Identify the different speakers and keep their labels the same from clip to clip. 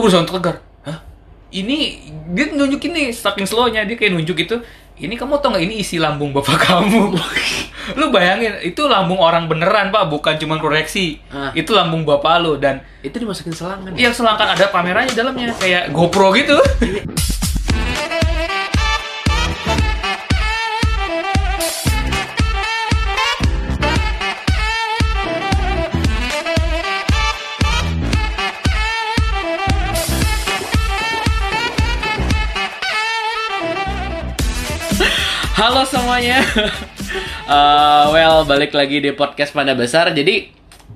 Speaker 1: gue berusaha untuk tegar. Hah? Ini dia nunjukin nih saking slownya dia kayak nunjuk itu ini kamu tau nggak ini isi lambung bapak kamu? Lu bayangin itu lambung orang beneran pak bukan cuma koreksi
Speaker 2: Ah.
Speaker 1: itu lambung bapak lu dan
Speaker 2: Itu dimasukin selang kan?
Speaker 1: yang selangkan ada kameranya dalamnya kayak GoPro gitu
Speaker 2: Halo semuanya. Eh, well, balik lagi di podcast Panda Besar. Jadi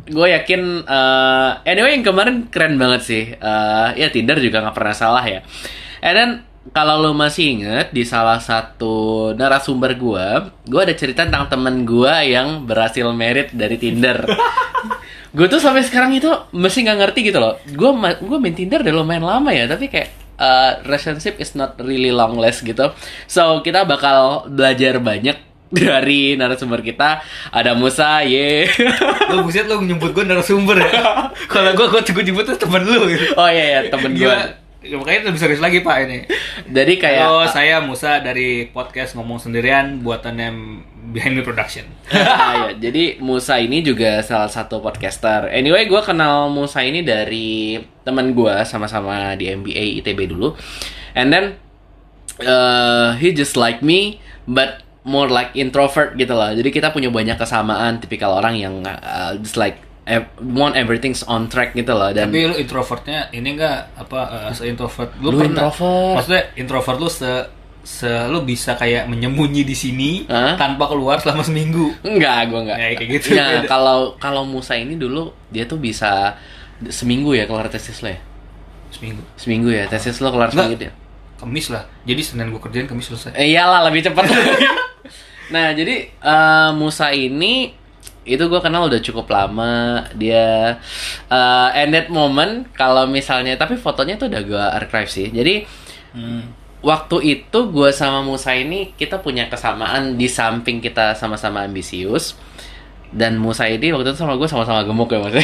Speaker 2: gue yakin eh, anyway yang kemarin keren banget sih. Eh, ya Tinder juga nggak pernah salah ya. And then kalau lo masih inget di salah satu narasumber gue, gue ada cerita tentang temen gue yang berhasil merit dari Tinder. gue tuh sampai sekarang itu masih nggak ngerti gitu loh. Gue gue main Tinder udah lumayan lama ya, tapi kayak uh, relationship is not really long last gitu. So kita bakal belajar banyak dari narasumber kita. Ada Musa, ye.
Speaker 1: lu buset lu nyebut gue narasumber ya kalau gue gue gue nyebut tuh temen lu gitu
Speaker 2: oh iya ya temen gue.
Speaker 1: Ya, makanya lebih serius lagi pak ini
Speaker 2: Jadi kayak
Speaker 1: Halo, saya Musa dari podcast ngomong sendirian buatannya Behind Me Production.
Speaker 2: Ah, ya. Jadi Musa ini juga salah satu podcaster. Anyway, gue kenal Musa ini dari teman gue sama-sama di MBA ITB dulu. And then uh, he just like me, but more like introvert gitu lah. Jadi kita punya banyak kesamaan, tipikal orang yang uh, just like ev- want everything's on track gitu lah. Dan
Speaker 1: Tapi lu introvertnya ini enggak apa se introvert
Speaker 2: Lu introvert.
Speaker 1: Maksudnya introvert lu se se lu bisa kayak menyembunyi di sini
Speaker 2: Hah?
Speaker 1: tanpa keluar selama seminggu.
Speaker 2: enggak, gue enggak.
Speaker 1: Ya, kayak gitu.
Speaker 2: Nah, kalau kalau Musa ini dulu dia tuh bisa seminggu ya keluar tesis lo ya.
Speaker 1: Seminggu.
Speaker 2: Seminggu ya, tesis lo keluar
Speaker 1: Enggak.
Speaker 2: seminggu dia.
Speaker 1: Kemis lah. Jadi Senin gue kerjain, Kemis selesai.
Speaker 2: Eh, iyalah lebih cepat. nah jadi eh, Musa ini itu gue kenal udah cukup lama dia eh and that moment kalau misalnya tapi fotonya tuh udah gue archive sih jadi
Speaker 1: Hmm.
Speaker 2: waktu itu gue sama Musa ini kita punya kesamaan di samping kita sama-sama ambisius dan Musa ini waktu itu sama gue sama-sama gemuk ya mas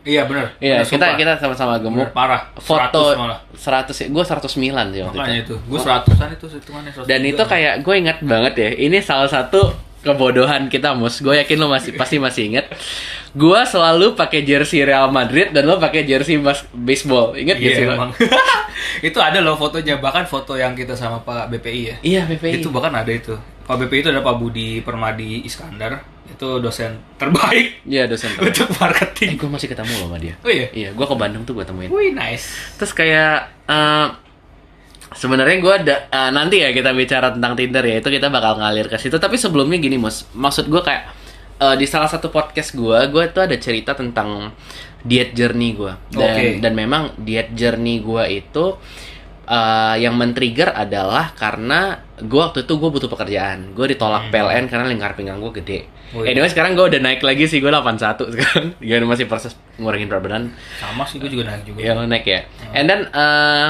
Speaker 1: Iya bener.
Speaker 2: Iya kita kita sama-sama gemuk
Speaker 1: Bener, parah.
Speaker 2: foto
Speaker 1: 100 malah.
Speaker 2: 100 ya gue 109 sih waktu
Speaker 1: Makanya
Speaker 2: itu
Speaker 1: itu. Gue seratusan itu hitungannya. 100
Speaker 2: dan itu kayak gue ingat banget ya ini salah satu kebodohan kita mus gue yakin lo masih pasti masih inget gue selalu pakai jersey Real Madrid dan lo pakai jersey mas baseball inget gak
Speaker 1: Iya
Speaker 2: sih lo?
Speaker 1: emang. itu ada loh fotonya bahkan foto yang kita sama Pak BPI ya.
Speaker 2: iya PPI
Speaker 1: Itu bahkan ada itu. Pak BPI itu ada Pak Budi Permadi Iskandar. Itu dosen terbaik
Speaker 2: iya dosen
Speaker 1: untuk
Speaker 2: eh
Speaker 1: marketing.
Speaker 2: gue masih ketemu loh sama dia
Speaker 1: Oh iya.
Speaker 2: iya gue ke Bandung tuh gue temuin
Speaker 1: Wih nice.
Speaker 2: terus kayak eh, sebenarnya gue ada eh, nanti ya kita bicara tentang Tinder ya itu kita bakal ngalir ke situ tapi sebelumnya gini mus maksud gue kayak eh, di salah satu podcast gue gue tuh ada cerita tentang diet journey gue dan
Speaker 1: Oke.
Speaker 2: dan memang diet journey gue itu eh, yang men-trigger adalah karena gue waktu itu gue butuh pekerjaan gue ditolak PLN karena lingkar pinggang gue gede
Speaker 1: Oh, iya.
Speaker 2: anyway sekarang gue udah naik lagi sih gue 81 sekarang gue masih proses ngurangin berat badan
Speaker 1: Sama sih gue juga naik juga.
Speaker 2: Ya lo naik ya. And then eh,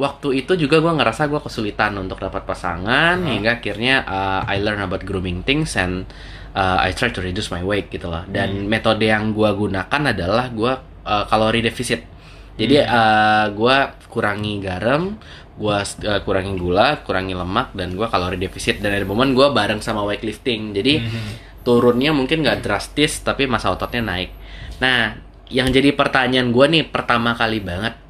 Speaker 2: waktu itu juga gue ngerasa gue kesulitan untuk dapat pasangan hingga akhirnya eh, I learn about grooming things and eh, I try to reduce my weight gitu loh. Dan metode yang gue gunakan adalah gue eh, kalori defisit. Jadi eh, gue kurangi garam, gue kurangi gula, kurangi lemak dan gue kalori defisit. Dan ada momen gue bareng sama weightlifting. Jadi turunnya mungkin nggak drastis tapi masa ototnya naik. Nah, yang jadi pertanyaan gue nih pertama kali banget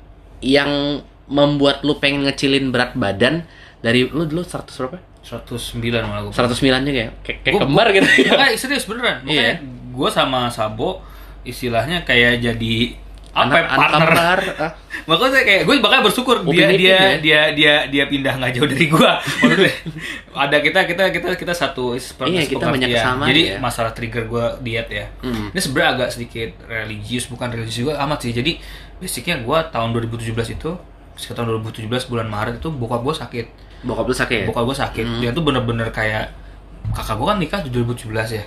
Speaker 2: yang membuat lu pengen ngecilin berat badan dari lu dulu 100 berapa?
Speaker 1: 109 malah gue.
Speaker 2: 109 juga ya? Kayak, kayak
Speaker 1: Gua-
Speaker 2: kembar gitu ya.
Speaker 1: Makanya serius beneran. Makanya
Speaker 2: Iya.
Speaker 1: gue sama Sabo istilahnya kayak jadi apa
Speaker 2: Anak,
Speaker 1: ya,
Speaker 2: anak
Speaker 1: partner.
Speaker 2: kembar. ah.
Speaker 1: Makanya kayak gue bakal bersyukur dia
Speaker 2: Ipin
Speaker 1: dia,
Speaker 2: ya?
Speaker 1: dia dia dia pindah nggak jauh dari gua. Maksudnya ada kita kita kita kita satu
Speaker 2: Iya, kita banyak kesamaan
Speaker 1: Jadi
Speaker 2: ya.
Speaker 1: masalah trigger gua diet ya.
Speaker 2: Hmm.
Speaker 1: Ini sebenarnya agak sedikit religius bukan religius juga amat sih. Jadi basicnya gua tahun 2017 itu sekitar 2017 bulan Maret itu bokap gua sakit.
Speaker 2: Bokap lu sakit ya?
Speaker 1: Bokap gua sakit. Dia tuh bener-bener kayak kakak gua kan nikah di 2017 ya.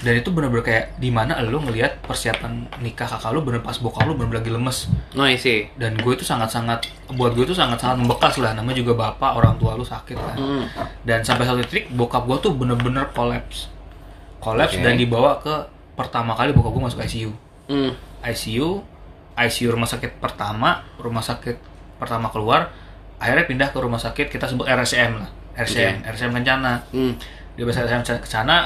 Speaker 1: Dan itu bener-bener kayak di mana lu ngelihat persiapan nikah kakak lu bener pas bokap lu bener-bener lagi lemes
Speaker 2: No, I see.
Speaker 1: dan gue itu sangat-sangat buat gue itu sangat-sangat membekas lah namanya juga bapak orang tua lu sakit kan
Speaker 2: Hmm.
Speaker 1: dan sampai satu titik bokap gue tuh bener-bener kolaps kolaps
Speaker 2: Oke.
Speaker 1: dan dibawa ke pertama kali bokap gue masuk ICU
Speaker 2: Hmm.
Speaker 1: ICU ICU rumah sakit pertama rumah sakit pertama keluar akhirnya pindah ke rumah sakit kita sebut RSCM lah RSCM RSCM Kencana
Speaker 2: Hmm.
Speaker 1: dia bahasa RSCM Kencana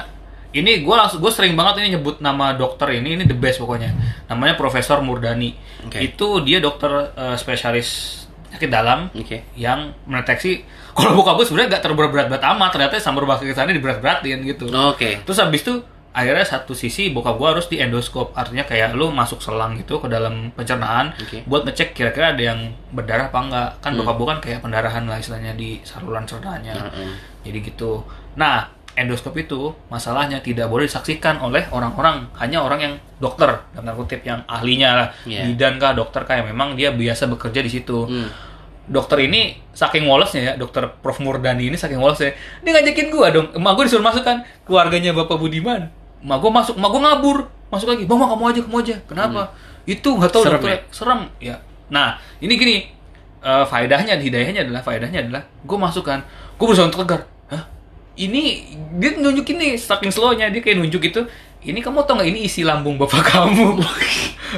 Speaker 1: ini gue langsung gue sering banget ini nyebut nama dokter ini ini the best pokoknya namanya Profesor Murdani
Speaker 2: Oke.
Speaker 1: itu dia dokter eh, spesialis penyakit dalam
Speaker 2: Oke.
Speaker 1: yang mendeteksi kalau bokap gue sebenarnya gak terlalu berat-berat amat ternyata rumah sakit sana diberat-beratin gitu
Speaker 2: Oke.
Speaker 1: terus habis itu akhirnya satu sisi bokap gua harus di endoskop artinya kayak lu masuk selang gitu ke dalam pencernaan
Speaker 2: Oke.
Speaker 1: buat ngecek kira-kira ada yang berdarah apa enggak kan
Speaker 2: Hmm.
Speaker 1: bokap gua kan kayak pendarahan lah istilahnya di saluran cernaannya
Speaker 2: Heeh.
Speaker 1: jadi gitu nah endoskop itu masalahnya tidak boleh disaksikan oleh orang-orang hanya orang yang dokter dalam kutip yang ahlinya lah
Speaker 2: Iya.
Speaker 1: bidan kah dokter kah yang memang dia biasa bekerja di situ
Speaker 2: Hmm.
Speaker 1: dokter ini saking wolesnya ya dokter Prof Murdani ini saking wolesnya dia ngajakin gua dong emak gua disuruh masuk kan keluarganya bapak Budiman emak gua masuk emak gua ngabur. Masuk lagi bang kamu aja kamu aja. Kenapa? Itu nggak tahu
Speaker 2: Hmm. Serem
Speaker 1: dokter serem ya. Nah ini gini eh, faedahnya hidayahnya adalah faedahnya adalah gua masuk kan gua berusaha untuk tegar. Hah? ini dia nunjukin nih saking slownya dia kayak nunjuk itu ini kamu tau nggak ini isi lambung bapak kamu?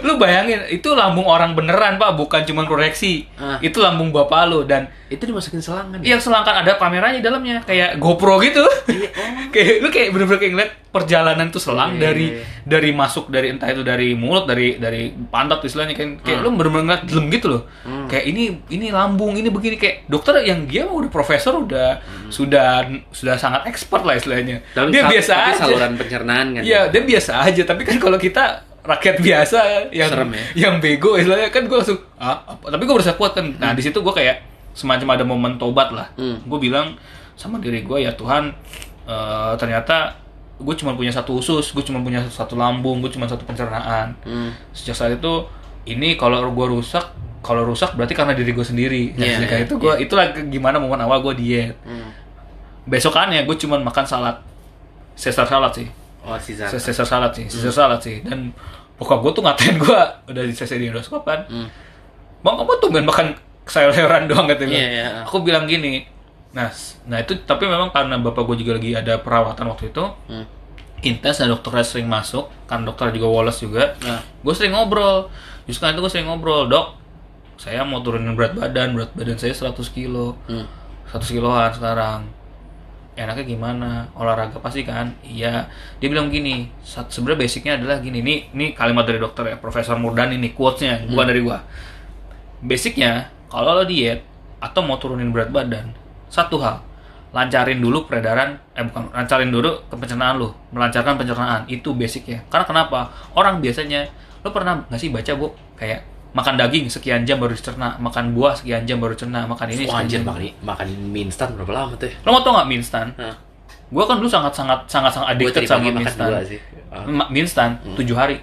Speaker 1: Lu bayangin itu lambung orang beneran pak bukan cuma koreksi
Speaker 2: Ah.
Speaker 1: itu lambung bapak lu dan
Speaker 2: Itu dimasukin selang kan? ya?
Speaker 1: selangkan ada kameranya di dalamnya kayak GoPro gitu
Speaker 2: Iya, oh.
Speaker 1: kayak lu kayak bener-bener kayak ngeliat perjalanan tuh selang
Speaker 2: Iya,
Speaker 1: dari
Speaker 2: iya, iya.
Speaker 1: dari masuk dari entah itu dari mulut dari dari pantat istilahnya kan kayak lu bener-bener ngeliat dalam gitu loh
Speaker 2: Hmm.
Speaker 1: kayak ini ini lambung ini begini kayak dokter yang dia mah udah profesor udah sudah sudah sangat expert lah istilahnya
Speaker 2: Tapi
Speaker 1: dia
Speaker 2: sa-
Speaker 1: biasa
Speaker 2: tapi
Speaker 1: aja
Speaker 2: saluran pencernaan kan?
Speaker 1: Iya, dia biasa aja. Tapi kan kalau kita rakyat biasa yang
Speaker 2: Serem ya?
Speaker 1: yang bego istilahnya kan gue langsung ah, apa? tapi gue berusaha kuat kan. Nah di situ gue kayak semacam ada momen tobat lah.
Speaker 2: Hmm.
Speaker 1: Gue bilang sama diri gue ya Tuhan eh, ternyata gue cuma punya satu usus, gue cuma punya satu lambung, gue cuma satu pencernaan.
Speaker 2: Hmm.
Speaker 1: Sejak saat itu ini kalau gue rusak kalau rusak berarti karena diri gue sendiri. Nah, sejak
Speaker 2: iya,
Speaker 1: itu gue itulah gimana momen awal gue diet.
Speaker 2: Hmm.
Speaker 1: Besokannya gue cuma makan salad, Caesar salad sih.
Speaker 2: Oh, Caesar.
Speaker 1: Caesar salad sih, Caesar salad sih. Dan bokap gue tuh ngatain gue udah di CC di endoskop kan.
Speaker 2: Hmm.
Speaker 1: Bang kamu tuh makan sayur-sayuran doang katanya.
Speaker 2: Iya, iya.
Speaker 1: Aku bilang gini. Nah, nah itu tapi memang karena bapak gue juga lagi ada perawatan waktu itu.
Speaker 2: Hmm.
Speaker 1: Intens dan dokternya sering masuk, kan dokter juga Wallace juga.
Speaker 2: Nah.
Speaker 1: Gue sering ngobrol. Justru kan itu gue sering ngobrol, dok. Saya mau turunin berat badan, berat badan saya 100 kilo.
Speaker 2: Hmm.
Speaker 1: 100 kiloan sekarang enaknya gimana olahraga pasti kan iya dia bilang gini sebenarnya basicnya adalah gini ini ini kalimat dari dokter ya Profesor Murdani ini quotesnya bukan dari gua basicnya kalau lo diet atau mau turunin berat badan satu hal lancarin dulu peredaran eh bukan lancarin dulu ke pencernaan lu melancarkan pencernaan itu basicnya karena kenapa orang biasanya lo pernah nggak sih baca bu kayak makan daging sekian jam baru dicerna makan buah sekian jam baru dicerna makan ini sekian jam.
Speaker 2: makan, makan mie instan berapa lama tuh?
Speaker 1: Lo mau tau nggak mie instan?
Speaker 2: Hah.
Speaker 1: Gue kan dulu sangat sangat sangat sangat addicted sama mie instan.
Speaker 2: Ah.
Speaker 1: Mie instan tujuh hari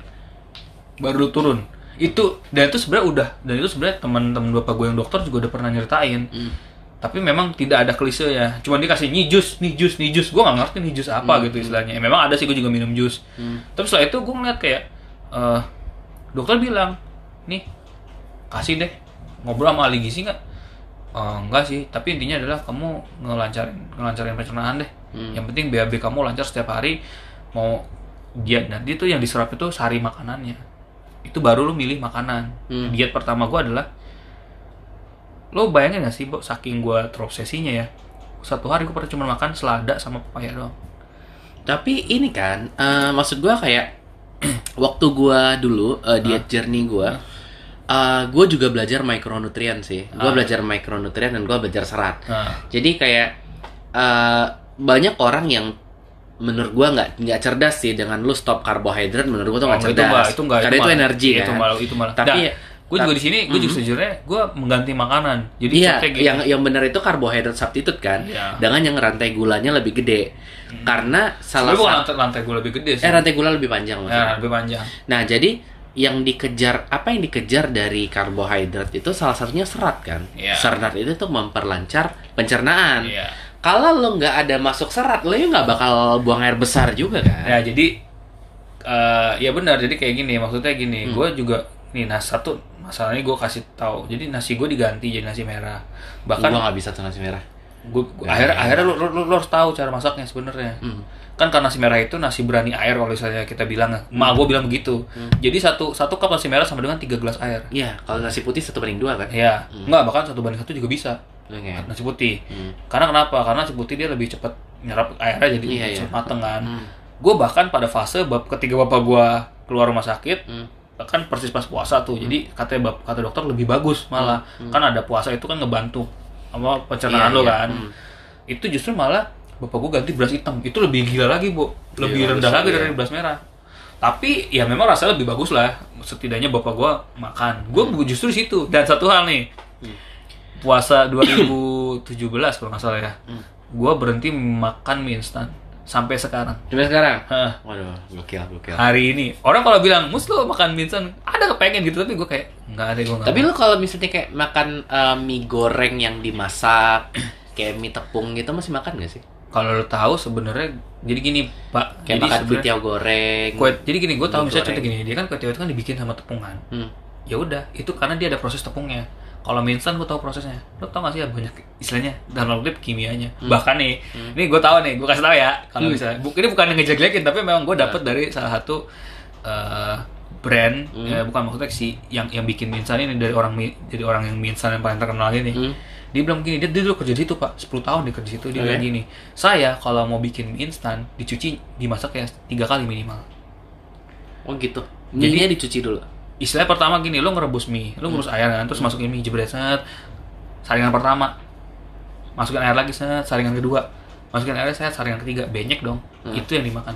Speaker 1: baru lu turun. Itu dan itu sebenarnya udah dan itu sebenarnya teman-teman bapak gue yang dokter juga udah pernah nyeritain.
Speaker 2: Hmm.
Speaker 1: Tapi memang tidak ada klise ya. Cuma dikasih nih jus, nih jus, nih jus. Gue nggak ngerti nih jus apa gitu istilahnya. Ya, memang ada sih gue juga minum jus.
Speaker 2: Hmm.
Speaker 1: Tapi setelah itu gue ngeliat kayak eh dokter bilang, nih kasih deh ngobrol sama ahli gizi nggak? "Eh, enggak sih, tapi intinya adalah kamu ngelancarin ngelancarin pencernaan deh.
Speaker 2: Hmm.
Speaker 1: Yang penting BAB kamu lancar setiap hari mau diet. Dia tuh yang diserap itu sehari makanannya. Itu baru lu milih makanan.
Speaker 2: Hmm.
Speaker 1: Diet pertama gua adalah lo bayangin gak sih, Bo, saking gua terobsesinya ya. Satu hari gua pernah cuma makan selada sama pepaya doang.
Speaker 2: Tapi ini kan, eh, maksud gua kayak waktu gua dulu eh, diet journey gua, eh, gua juga belajar micronutrien sih. Gua
Speaker 1: Ah.
Speaker 2: belajar micronutrien dan gua belajar serat.
Speaker 1: Nah,
Speaker 2: Jadi kayak eh, banyak orang yang menurut gua nggak nggak cerdas sih dengan lu stop karbohidrat menurut gua tuh nggak
Speaker 1: Oh,
Speaker 2: cerdas.
Speaker 1: Itu enggak, itu enggak.
Speaker 2: Karena itu,
Speaker 1: malah-
Speaker 2: energi
Speaker 1: Itu
Speaker 2: kan.
Speaker 1: malah, itu malah.
Speaker 2: Tapi
Speaker 1: gue juga di sini, gue juga sejujurnya gue mengganti makanan. Jadi
Speaker 2: Iya, yang yang benar itu karbohidrat substitute kan,
Speaker 1: Iya.
Speaker 2: dengan yang rantai gulanya lebih gede. Karena salah satu
Speaker 1: lantai, lantai gue lebih gede sih.
Speaker 2: eh rantai gula lebih panjang maksudnya.
Speaker 1: Ya, lebih panjang.
Speaker 2: Nah, jadi yang dikejar apa yang dikejar dari karbohidrat itu salah satunya serat kan.
Speaker 1: Iya.
Speaker 2: Serat itu tuh memperlancar pencernaan.
Speaker 1: Iya.
Speaker 2: Kalau lo nggak ada masuk serat, lo ya nggak bakal buang air besar juga kan.
Speaker 1: Ya jadi eh ya benar. Jadi kayak gini. Maksudnya gini.
Speaker 2: Hmm.
Speaker 1: Gue juga nih nah satu masalahnya gue kasih tahu. Jadi nasi gue diganti jadi nasi merah. Bahkan
Speaker 2: gua nggak bisa tuh nasi merah.
Speaker 1: Gua, gua- akhirnya akhirnya lu, lu, lu, lu harus tahu cara masaknya sebenarnya.
Speaker 2: Hmm.
Speaker 1: Kan karena nasi merah itu nasi berani air kalau misalnya kita bilang. Mak gua bilang begitu. Jadi satu satu cup nasi merah sama dengan tiga gelas air.
Speaker 2: Iya, kalau nasi putih satu banding dua kan?
Speaker 1: Ya, enggak bahkan satu banding satu juga bisa
Speaker 2: Oke.
Speaker 1: nasi putih.
Speaker 2: Hmm.
Speaker 1: Karena kenapa? Karena nasi putih dia lebih cepat nyerap airnya jadi
Speaker 2: Iya,
Speaker 1: cepat
Speaker 2: iya.
Speaker 1: mateng kan.
Speaker 2: Hmm.
Speaker 1: Gue bahkan pada fase bab ketika bapak gua keluar rumah sakit,
Speaker 2: Hmm.
Speaker 1: kan persis pas puasa tuh. Jadi katanya kata dokter lebih bagus malah. Kan ada puasa itu kan ngebantu sama pencernaan
Speaker 2: Iya,
Speaker 1: lo
Speaker 2: iya.
Speaker 1: kan.
Speaker 2: Hmm.
Speaker 1: Itu justru malah bapak gua ganti beras hitam. Itu lebih gila lagi, Bu. Lebih
Speaker 2: Iya,
Speaker 1: rendah lagi
Speaker 2: iya.
Speaker 1: dari beras merah. Tapi ya memang rasanya lebih bagus lah. Setidaknya bapak gua makan. Gua justru di situ. Dan satu hal nih.
Speaker 2: Hmm.
Speaker 1: Puasa 2017 kalau nggak salah ya.
Speaker 2: Hmm.
Speaker 1: Gua berhenti makan mie instan sampai sekarang.
Speaker 2: Coba sekarang.
Speaker 1: Hah
Speaker 2: Waduh, gokil, gokil.
Speaker 1: hari ini orang kalau bilang mus lo makan mie instan ada kepengen gitu tapi gue kayak nggak ada gue
Speaker 2: Tapi lu kalau misalnya kayak makan eh, mie goreng yang dimasak, kayak mie tepung gitu masih makan gak sih?
Speaker 1: kalau lo tahu sebenarnya jadi gini pak
Speaker 2: Kayak
Speaker 1: jadi
Speaker 2: makan kue goreng.
Speaker 1: kue jadi gini gue tahu misalnya contoh gini dia kan kue tiaw itu kan dibikin sama tepungan
Speaker 2: Hmm.
Speaker 1: ya udah itu karena dia ada proses tepungnya kalau mie instan gue tahu prosesnya. Lo tau gak sih ya banyak istilahnya dalam kutip kimianya. Bahkan nih ini gue tahu nih gue kasih tahu ya kalau
Speaker 2: Hmm.
Speaker 1: misalnya bu- ini bukan yang ngejek-jekin tapi memang gue dapet dari salah satu eh, brand ya, bukan maksudnya si yang yang bikin mie instan ini dari orang mie, dari orang yang mie instan yang paling terkenal ini.
Speaker 2: Hmm.
Speaker 1: dia bilang gini dia, dia dulu kerja di situ pak. 10 tahun dia kerja di situ. Dia
Speaker 2: Oke.
Speaker 1: bilang gini saya kalau mau bikin mie instan dicuci dimasak kayak tiga kali minimal.
Speaker 2: Oh gitu.
Speaker 1: Jadi-
Speaker 2: Mie-nya dicuci dulu.
Speaker 1: Istilah pertama gini lo ngerebus mie lo ngerebus air kan terus masukin mie jebret set saringan pertama masukin air lagi set saringan kedua masukin air set saringan ketiga banyak dong itu yang dimakan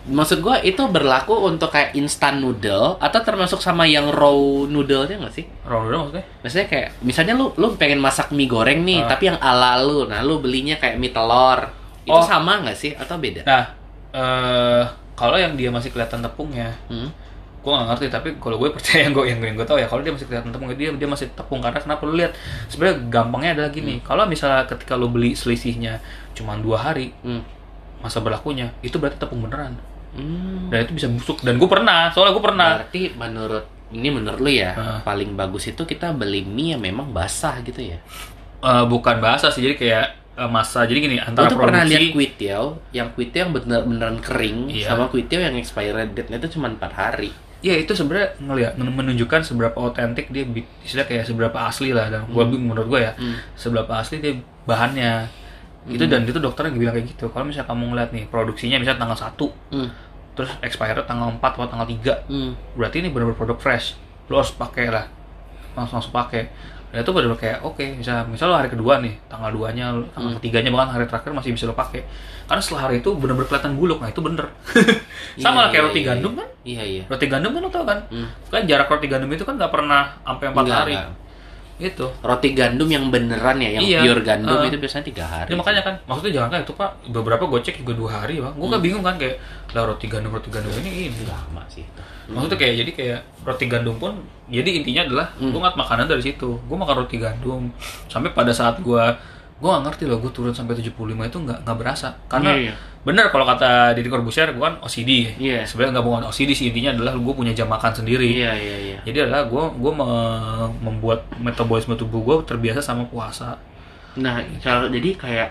Speaker 2: Maksud gua itu berlaku untuk kayak instant noodle atau termasuk sama yang raw noodle-nya nggak sih?
Speaker 1: raw dong maksudnya
Speaker 2: Maksudnya kayak misalnya lu lu pengen masak mie goreng nih,
Speaker 1: Ah.
Speaker 2: tapi yang ala lu. Nah, lu belinya kayak mie telur. Itu
Speaker 1: Oh.
Speaker 2: sama nggak sih atau beda?
Speaker 1: nah eh kalau yang dia masih kelihatan tepungnya
Speaker 2: Hmm.
Speaker 1: Gue gak ngerti tapi kalau gue percaya yang gue yang gue yang gue tahu ya kalau dia masih kelihatan tepung dia dia masih tepung karena kenapa lu lihat sebenarnya gampangnya adalah gini kalau misalnya ketika lu beli selisihnya cuma dua hari
Speaker 2: Hmm.
Speaker 1: masa berlakunya itu berarti tepung beneran
Speaker 2: Hmm.
Speaker 1: dan itu bisa busuk dan gue pernah soalnya gue pernah
Speaker 2: Berarti menurut ini menurut lu ya,
Speaker 1: Ah.
Speaker 2: paling bagus itu kita beli mie yang memang basah gitu ya.
Speaker 1: Eh, bukan bahasa sih jadi kayak eh, masa jadi gini antara
Speaker 2: tuh pernah lihat
Speaker 1: produksi
Speaker 2: tiaw, yang kue tiaw yang bener beneran kering
Speaker 1: Iya.
Speaker 2: sama kue tiaw yang expired date-nya itu cuma 4 hari.
Speaker 1: Ya itu sebenarnya ngeliat men- menunjukkan seberapa otentik dia istilah kayak seberapa asli lah dan gua menurut gue ya
Speaker 2: Hmm.
Speaker 1: seberapa asli dia bahannya itu dan itu dokternya bilang kayak gitu kalau misalnya kamu ngeliat nih produksinya misalnya tanggal 1
Speaker 2: Hmm.
Speaker 1: terus expired tanggal 4 atau tanggal 3
Speaker 2: Hmm.
Speaker 1: berarti ini benar-benar produk fresh lo harus pakai lah langsung langsung pakai dan itu benar-benar kayak oke misal misal lo hari kedua nih tanggal 2 nya tanggal ketiganya bahkan hari terakhir masih bisa lo pakai karena setelah hari itu benar-benar kelihatan buluk nah itu bener sama lah
Speaker 2: Iya,
Speaker 1: kayak
Speaker 2: iya,
Speaker 1: roti
Speaker 2: iya,
Speaker 1: gandum
Speaker 2: iya.
Speaker 1: kan
Speaker 2: Iya iya.
Speaker 1: roti gandum kan lo tau kan
Speaker 2: Hmm.
Speaker 1: kan jarak roti gandum itu kan nggak pernah sampai 4
Speaker 2: Enggak,
Speaker 1: hari
Speaker 2: enggak.
Speaker 1: itu
Speaker 2: Roti gandum yang beneran ya, yang
Speaker 1: Iya.
Speaker 2: pure gandum
Speaker 1: Ah.
Speaker 2: itu biasanya tiga hari.
Speaker 1: Ya makanya kan, maksudnya jangan kan itu pak, beberapa gue cek juga dua hari bang. Gue
Speaker 2: Hmm.
Speaker 1: kan bingung kan kayak, lah roti gandum roti gandum ini ini.
Speaker 2: lama sih itu.
Speaker 1: Maksudnya kayak jadi kayak roti gandum pun, jadi intinya adalah
Speaker 2: Hmm.
Speaker 1: gue ngat makanan dari situ. Gue makan roti gandum sampai pada saat gue gue gak ngerti loh gue turun sampai 75 itu nggak nggak berasa karena
Speaker 2: Iya, iya.
Speaker 1: bener kalau kata Deddy Corbuzier gue kan OCD
Speaker 2: Iya.
Speaker 1: sebenarnya nggak bukan OCD sih intinya adalah gue punya jam makan sendiri
Speaker 2: Iya iya iya.
Speaker 1: jadi adalah gue gue membuat metabolisme tubuh gue terbiasa sama puasa
Speaker 2: Nah, kalau jadi kayak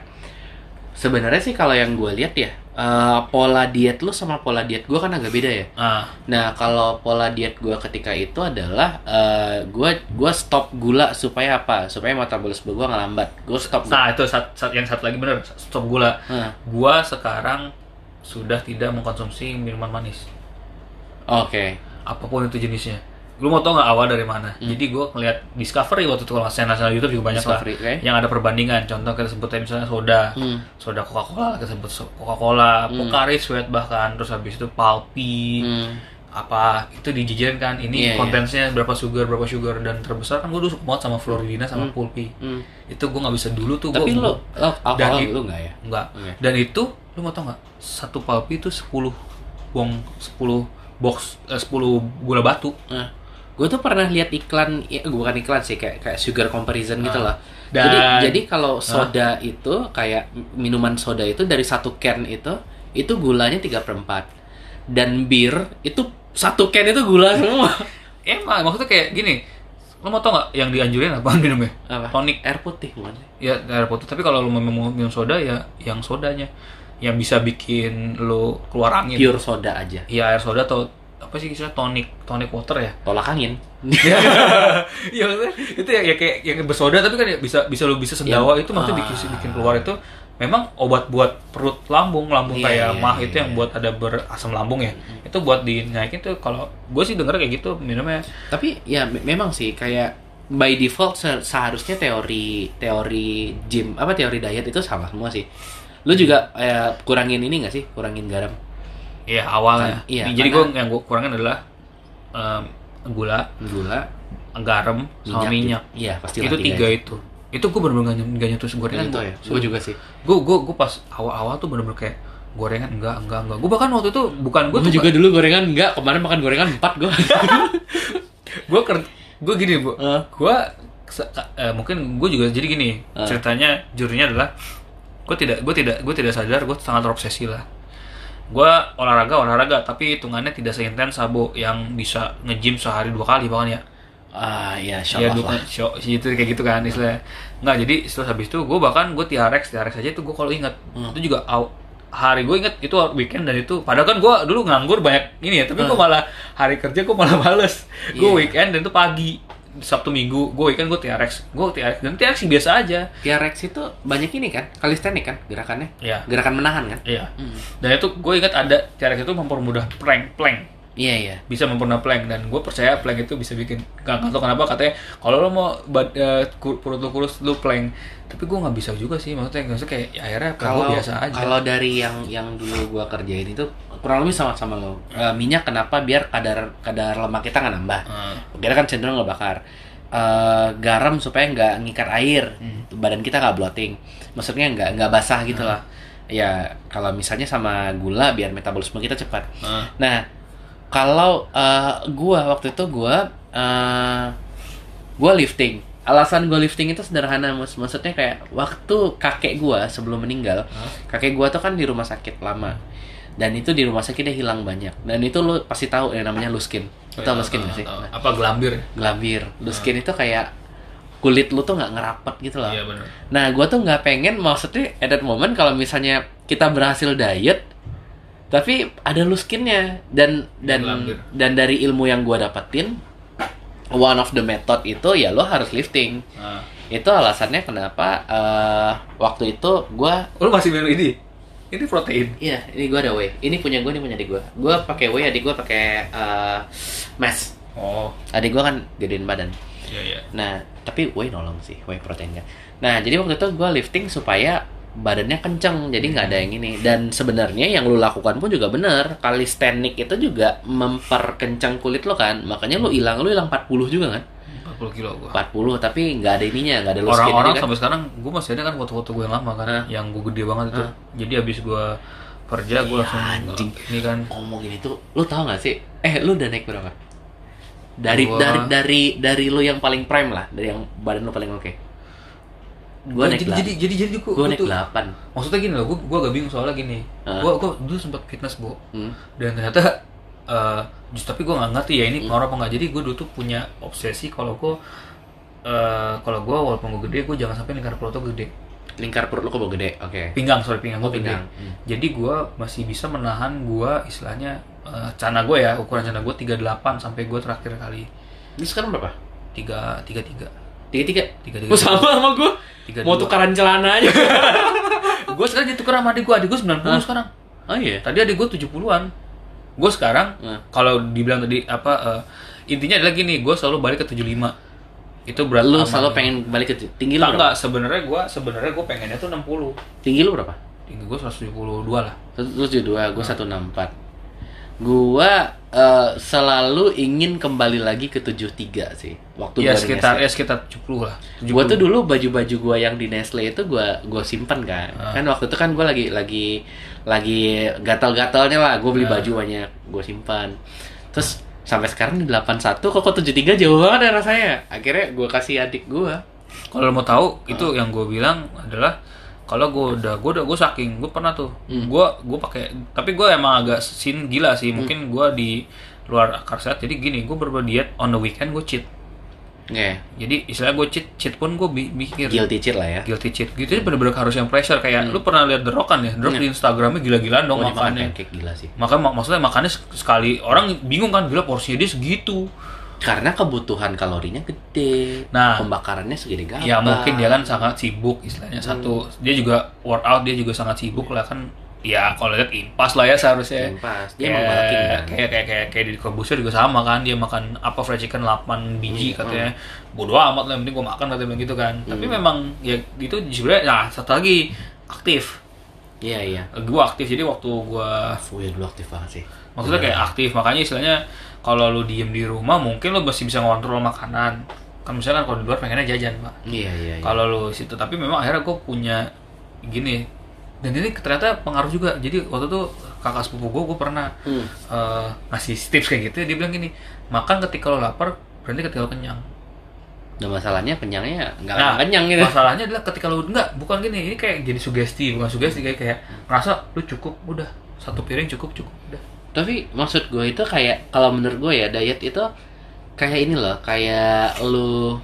Speaker 2: sebenarnya sih kalau yang gue lihat ya eh, pola diet lu sama pola diet gue kan agak beda ya.
Speaker 1: ah
Speaker 2: Nah, kalau pola diet gue ketika itu adalah eh, gue gua stop gula supaya apa? Supaya metabolisme gue nggak lambat. Gue stop. gula.
Speaker 1: Nah itu saat, saat yang satu lagi bener stop gula.
Speaker 2: Nah,
Speaker 1: Gua sekarang sudah tidak mengkonsumsi minuman manis,
Speaker 2: Oke.
Speaker 1: apa pun itu jenisnya. Lu mau tau nggak awal dari mana? Jadi gua ngeliat Discovery waktu itu kalau nggak nasional YouTube juga banyak
Speaker 2: Discovery,
Speaker 1: lah.
Speaker 2: oke.
Speaker 1: Yang ada perbandingan. Contoh kita sebutnya misalnya soda,
Speaker 2: Hmm.
Speaker 1: soda Coca Cola kita sebut Coca Cola, Pocari Sweat bahkan, terus habis itu Palpi,
Speaker 2: Hmm.
Speaker 1: apa itu dijajarin kan ini
Speaker 2: Iya, iya.
Speaker 1: kontensnya berapa sugar berapa sugar dan terbesar kan gue dulu suka banget sama Floridina sama Pulpi
Speaker 2: Hmm.
Speaker 1: itu gue nggak bisa dulu tuh
Speaker 2: Tapi
Speaker 1: gua,
Speaker 2: lu, oh,
Speaker 1: Dan
Speaker 2: alkohol
Speaker 1: i-
Speaker 2: lu nggak ya?
Speaker 1: Enggak.
Speaker 2: Oke.
Speaker 1: Dan itu lu mau tau nggak? Satu palpi itu 10 bong 10 box eh, 10 gula batu.
Speaker 2: Nah, gue tuh pernah lihat iklan, ya, bukan iklan sih, kayak kayak sugar comparison gitu
Speaker 1: Ah.
Speaker 2: lah.
Speaker 1: Dan-
Speaker 2: Jadi jadi kalau soda itu kayak minuman soda itu dari satu can itu itu gulanya 3 per 4 dan bir itu satu can itu gula semua.
Speaker 1: Emang maksudnya kayak gini. lo mau tau nggak yang dianjurin apa minumnya
Speaker 2: Apa?
Speaker 1: Tonic.
Speaker 2: Air putih bukan
Speaker 1: ya air putih tapi kalau lo mau minum, soda ya yang sodanya yang bisa bikin lo keluar angin
Speaker 2: Pure soda aja.
Speaker 1: ya air soda atau apa sih istilah tonic tonic water ya
Speaker 2: Tolak angin.
Speaker 1: Iya maksudnya itu ya, ya kayak yang bersoda tapi kan ya bisa bisa lo bisa sendawa
Speaker 2: Ya,
Speaker 1: itu maksudnya bikin
Speaker 2: ah.
Speaker 1: bikin keluar itu memang obat buat perut lambung lambung
Speaker 2: Iya,
Speaker 1: kayak
Speaker 2: iya,
Speaker 1: mah
Speaker 2: iya,
Speaker 1: itu yang
Speaker 2: iya.
Speaker 1: buat ada berasam lambung ya itu buat dinaikin tuh kalau gue sih denger kayak gitu minumnya
Speaker 2: Tapi ya me- memang sih kayak by default se- seharusnya teori teori gym apa teori diet itu salah semua sih. Lu juga eh, kurangin ini gak sih? Kurangin garam.
Speaker 1: Iya awalnya.
Speaker 2: Iya,
Speaker 1: Jadi gue yang gue kurangin adalah em, gula,
Speaker 2: Gula,
Speaker 1: garam, sama minyak.
Speaker 2: Iya, pasti
Speaker 1: Itu tiga itu. Itu gue bener-bener gak, gak nyentuh gorengan.
Speaker 2: Itu ya. Gue juga sih.
Speaker 1: Gue gue gue pas awal-awal tuh bener-bener kayak gorengan enggak enggak enggak. Gue bahkan waktu itu bukan gue
Speaker 2: juga dulu gorengan enggak, kemarin makan gorengan 4 gue.
Speaker 1: gue ker gue gini bu,
Speaker 2: Eh.
Speaker 1: gue eh, mungkin gue juga jadi gini
Speaker 2: Eh.
Speaker 1: ceritanya jurinya adalah gue tidak gue tidak gue tidak sadar gue sangat terobsesi lah gue olahraga olahraga tapi hitungannya tidak seintens sabo yang bisa nge-gym sehari dua kali bahkan ya
Speaker 2: ah, iya,
Speaker 1: ya
Speaker 2: insyaallah
Speaker 1: dua show itu kayak gitu kan istilahnya nggak jadi setelah habis itu gue bahkan gue TRX TRX aja itu gue kalau ingat
Speaker 2: Hmm.
Speaker 1: itu juga aw- hari gue inget itu weekend dan itu padahal kan gue dulu nganggur banyak ini ya tapi gue
Speaker 2: Hmm.
Speaker 1: malah hari kerja gue malah males gue
Speaker 2: Iya.
Speaker 1: weekend dan itu pagi Sabtu Minggu gue weekend gue TRX gue TRX dan TRX biasa aja
Speaker 2: TRX itu banyak ini kan, kalistenik kan gerakannya.
Speaker 1: Iya.
Speaker 2: Gerakan menahan kan?
Speaker 1: iya
Speaker 2: Hmm.
Speaker 1: dan itu gue ingat ada TRX itu mempermudah plank plank
Speaker 2: Iya, iya.
Speaker 1: bisa mempermudah plank dan gue percaya plank itu bisa bikin nggak nggak tahu kenapa katanya kalau lo mau bad, eh, kur- perut lo kurus lo plank tapi gue nggak bisa juga sih maksudnya maksudnya kayak ya akhirnya
Speaker 2: Kalau
Speaker 1: gue biasa aja
Speaker 2: kalau dari yang yang dulu gua kerjain itu kurang lebih sama sama lo. Eh, minyak kenapa biar kadar kadar lemak kita nggak nambah.
Speaker 1: Hmm.
Speaker 2: Kira kan cenderung ngebakar. Eh, garam supaya nggak ngikat air,
Speaker 1: Hmm.
Speaker 2: badan kita nggak bloating. Maksudnya nggak nggak basah gitu lah. Ya kalau misalnya sama gula biar metabolisme kita cepat.
Speaker 1: Hmm.
Speaker 2: Nah, kalau eh, gua waktu itu gua eh, gua lifting. Alasan gua lifting itu sederhana, Mus. Maksudnya kayak waktu kakek gua sebelum meninggal, kakek gua tuh kan di rumah sakit lama. Dan itu di rumah sakit dia hilang banyak. Dan itu lu pasti tahu yang namanya luskin. Lu tau luskin gak sih? Nah,
Speaker 1: apa gelambir
Speaker 2: gelambir. Luskin itu kayak kulit lu tuh nggak ngerapet gitu loh.
Speaker 1: iya benar
Speaker 2: Nah, gua tuh nggak pengen maksudnya at that moment kalau misalnya kita berhasil diet, tapi ada luskinnya dan dan
Speaker 1: Gelambir.
Speaker 2: dan dari ilmu yang gua dapetin, one of the method itu ya lo harus lifting.
Speaker 1: nah.
Speaker 2: Itu alasannya kenapa eh, waktu itu gua
Speaker 1: lu masih minum ini ini protein
Speaker 2: Iya, ini gua ada whey. Ini punya gua, ini punya adik gua. Gua pakai whey, adik gua pakai eh, mass.
Speaker 1: oh
Speaker 2: Adik gua kan gedein badan.
Speaker 1: iya iya
Speaker 2: Nah, tapi whey nolong sih, whey protein kan. Nah, jadi waktu itu gue lifting supaya badannya kenceng, jadi nggak ada yang ini. Dan sebenarnya yang lu lakukan pun juga bener. Calisthenic itu juga memperkencang kulit lo kan. Makanya lu hilang, lu hilang 40 juga kan?
Speaker 1: 40 kilo gua
Speaker 2: 40 tapi nggak ada ininya, nggak ada
Speaker 1: orang-orang
Speaker 2: kan.
Speaker 1: sampai sekarang gue masih ada kan foto-foto gue yang lama kan
Speaker 2: Hah?
Speaker 1: yang gue gede banget itu
Speaker 2: Hah?
Speaker 1: jadi abis gue kerja gue
Speaker 2: Iya,
Speaker 1: langsung
Speaker 2: anjing.
Speaker 1: ini kan
Speaker 2: Ngomongin itu, lu tahu nggak sih? Eh, lu udah naik berapa? Dari
Speaker 1: Gua-
Speaker 2: dari dari dari lu yang paling prime lah, dari yang badan lu paling oke. Gua naik
Speaker 1: jadi, jadi jadi jadi gue
Speaker 2: gue naik 8.
Speaker 1: maksudnya gini loh gue gue agak bingung soalnya gini
Speaker 2: Hah?
Speaker 1: gue gue dulu sempat fitness bu
Speaker 2: Hmm.
Speaker 1: dan ternyata eh just tapi gue nggak ngerti ya ini pengaruh apa nggak jadi gue dulu tuh punya obsesi kalau gue eh kalau gue walaupun gue gede gue jangan sampai lingkar perut tuh gede
Speaker 2: Lingkar perut lu kok gede? Oke.
Speaker 1: pinggang sorry pinggang
Speaker 2: Oh,
Speaker 1: gue gede
Speaker 2: pinggang. Hmm.
Speaker 1: jadi gue masih bisa menahan gue istilahnya eh, cana gue ya ukuran cana gue 38 sampai gue terakhir kali
Speaker 2: Ini sekarang berapa?
Speaker 1: tiga tiga tiga
Speaker 2: Tiga tiga.
Speaker 1: Tiga, tiga.
Speaker 2: Oh sama sama gue.
Speaker 1: Tiga,
Speaker 2: Mau
Speaker 1: dua.
Speaker 2: tukaran celana aja.
Speaker 1: gue sekarang ditukar sama adik gue adik gue 90
Speaker 2: Hah?
Speaker 1: sekarang
Speaker 2: oh iya.
Speaker 1: tadi adik gue 70-an gue sekarang
Speaker 2: Nah.
Speaker 1: kalau dibilang tadi apa eh, intinya adalah gini gue selalu balik ke 75 itu berat
Speaker 2: Lu selalu pengen balik ke tinggi lu
Speaker 1: enggak, sebenarnya gue sebenarnya gue pengennya tuh 60
Speaker 2: Tinggi lu berapa?
Speaker 1: tinggi gue 172 lah
Speaker 2: Lu dua, gue satu enam empat. Gua eh, selalu ingin kembali lagi ke 73 sih. Waktu
Speaker 1: ya
Speaker 2: gua
Speaker 1: sekitar
Speaker 2: Nestle.
Speaker 1: ya sekitar 70 lah 70.
Speaker 2: Gua tuh dulu baju-baju gua yang di Nestle itu gua gua simpen kan.
Speaker 1: Ah.
Speaker 2: Kan waktu itu kan gua lagi lagi lagi gatal-gatalnya lah. Gua beli
Speaker 1: Ah.
Speaker 2: baju banyak, gua simpan. Terus sampai sekarang di 81 kok kok 73 jauh banget ya rasanya. Akhirnya gua kasih adik gua.
Speaker 1: kalau mau tahu
Speaker 2: Ah.
Speaker 1: itu yang gue bilang adalah kalau gue udah gue udah gue saking gue pernah tuh.
Speaker 2: Hmm.
Speaker 1: gue gue pakai tapi gue emang agak sin gila sih. Mungkin gue di luar akar sehat. Jadi gini gue berbuat diet on the weekend gue cheat.
Speaker 2: Oke.
Speaker 1: Jadi istilah gue cheat, cheat pun gue bi- mikir.
Speaker 2: Guilty cheat lah ya.
Speaker 1: guilty cheat. Gitu jadi bener-bener harus yang pressure. Kayak lu pernah lihat The Rock kan ya? The Rock di Instagramnya gila-gilaan dong
Speaker 2: Oh, makan
Speaker 1: makannya.
Speaker 2: pancake gila sih.
Speaker 1: makanya mak- maksudnya makannya sek- sekali. Orang bingung kan gila porsinya dia segitu
Speaker 2: Karena kebutuhan kalorinya gede.
Speaker 1: Nah.
Speaker 2: pembakarannya segede gampang.
Speaker 1: ya mungkin dia kan sangat sibuk istilahnya satu dia juga workout dia juga sangat sibuk lah kan ya kalau lihat impas lah ya seharusnya
Speaker 2: Impas. Dia emang bulking
Speaker 1: kayak,
Speaker 2: kan.
Speaker 1: kayak kayak kayak kayak di Corbusier juga sama kan dia makan apa fried chicken 8 biji
Speaker 2: Hmm.
Speaker 1: katanya bodo amat lah yang penting gua makan katanya bilang gitu kan tapi memang ya itu sebenarnya nah satu lagi aktif
Speaker 2: Iya iya.
Speaker 1: gua aktif jadi waktu gua
Speaker 2: Full dulu aktif banget sih.
Speaker 1: maksudnya kayak aktif makanya istilahnya kalau lu diem di rumah mungkin lu masih bisa ngontrol makanan kan misalkan kalau di luar pengennya jajan pak
Speaker 2: Iya iya. iya.
Speaker 1: kalau lu situ tapi memang akhirnya gue punya gini dan ini ternyata pengaruh juga jadi waktu itu kakak sepupu gue gue pernah
Speaker 2: Hmm.
Speaker 1: eh, ngasih tips kayak gitu dia bilang gini makan ketika lo lapar berarti ketika lo kenyang
Speaker 2: Dan masalahnya kenyangnya nggak
Speaker 1: nah
Speaker 2: kenyang gitu.
Speaker 1: masalahnya adalah ketika lo enggak bukan gini ini kayak jadi sugesti bukan sugesti kayak kayak ngerasa lu cukup udah satu piring cukup cukup udah
Speaker 2: Tapi maksud gue itu kayak kalau menurut gue ya diet itu kayak ini loh, kayak lu